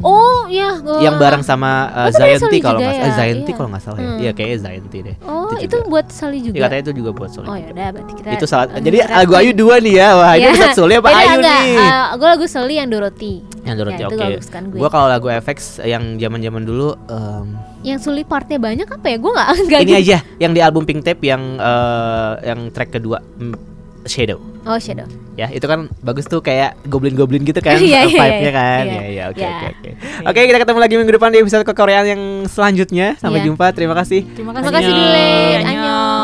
Oh iya. yang bareng sama uh, Oh, sebenarnya Zayanti kalau nggak ya? salah. Eh, Zayanti Iya. kalau nggak salah ya. Hmm. Iya kayaknya Zayanti deh. Oh itu, juga. buat Soli juga. Iya, katanya itu juga buat Soli. Oh ya udah berarti kita itu salah. eh, Jadi lagu. Ayu dua nih ya. Wah, ini Iya. bisa Soli apa Beda Ayu enggak, nih? eh, gue lagu Soli yang Dorothy. yang Dorothy Ya, itu oke. kan gue. Kalau lagu FX yang zaman-zaman dulu em, Yang Soli partnya banyak apa ya? Gue nggak nggak ini aja yang di album Pink Tape yang eh, yang track kedua Shadow. Oh Shadow. Ya, itu kan bagus tuh kayak goblin-goblin gitu kan Iya, iya, vibe-nya iya. kan. Iya. Iya, iya, oke Iya. oke oke. Oke, kita ketemu lagi minggu depan di episode kekoreaan yang selanjutnya. Sampai Iya. jumpa. Terima kasih. terima Terima kasih Dule. Annyeong.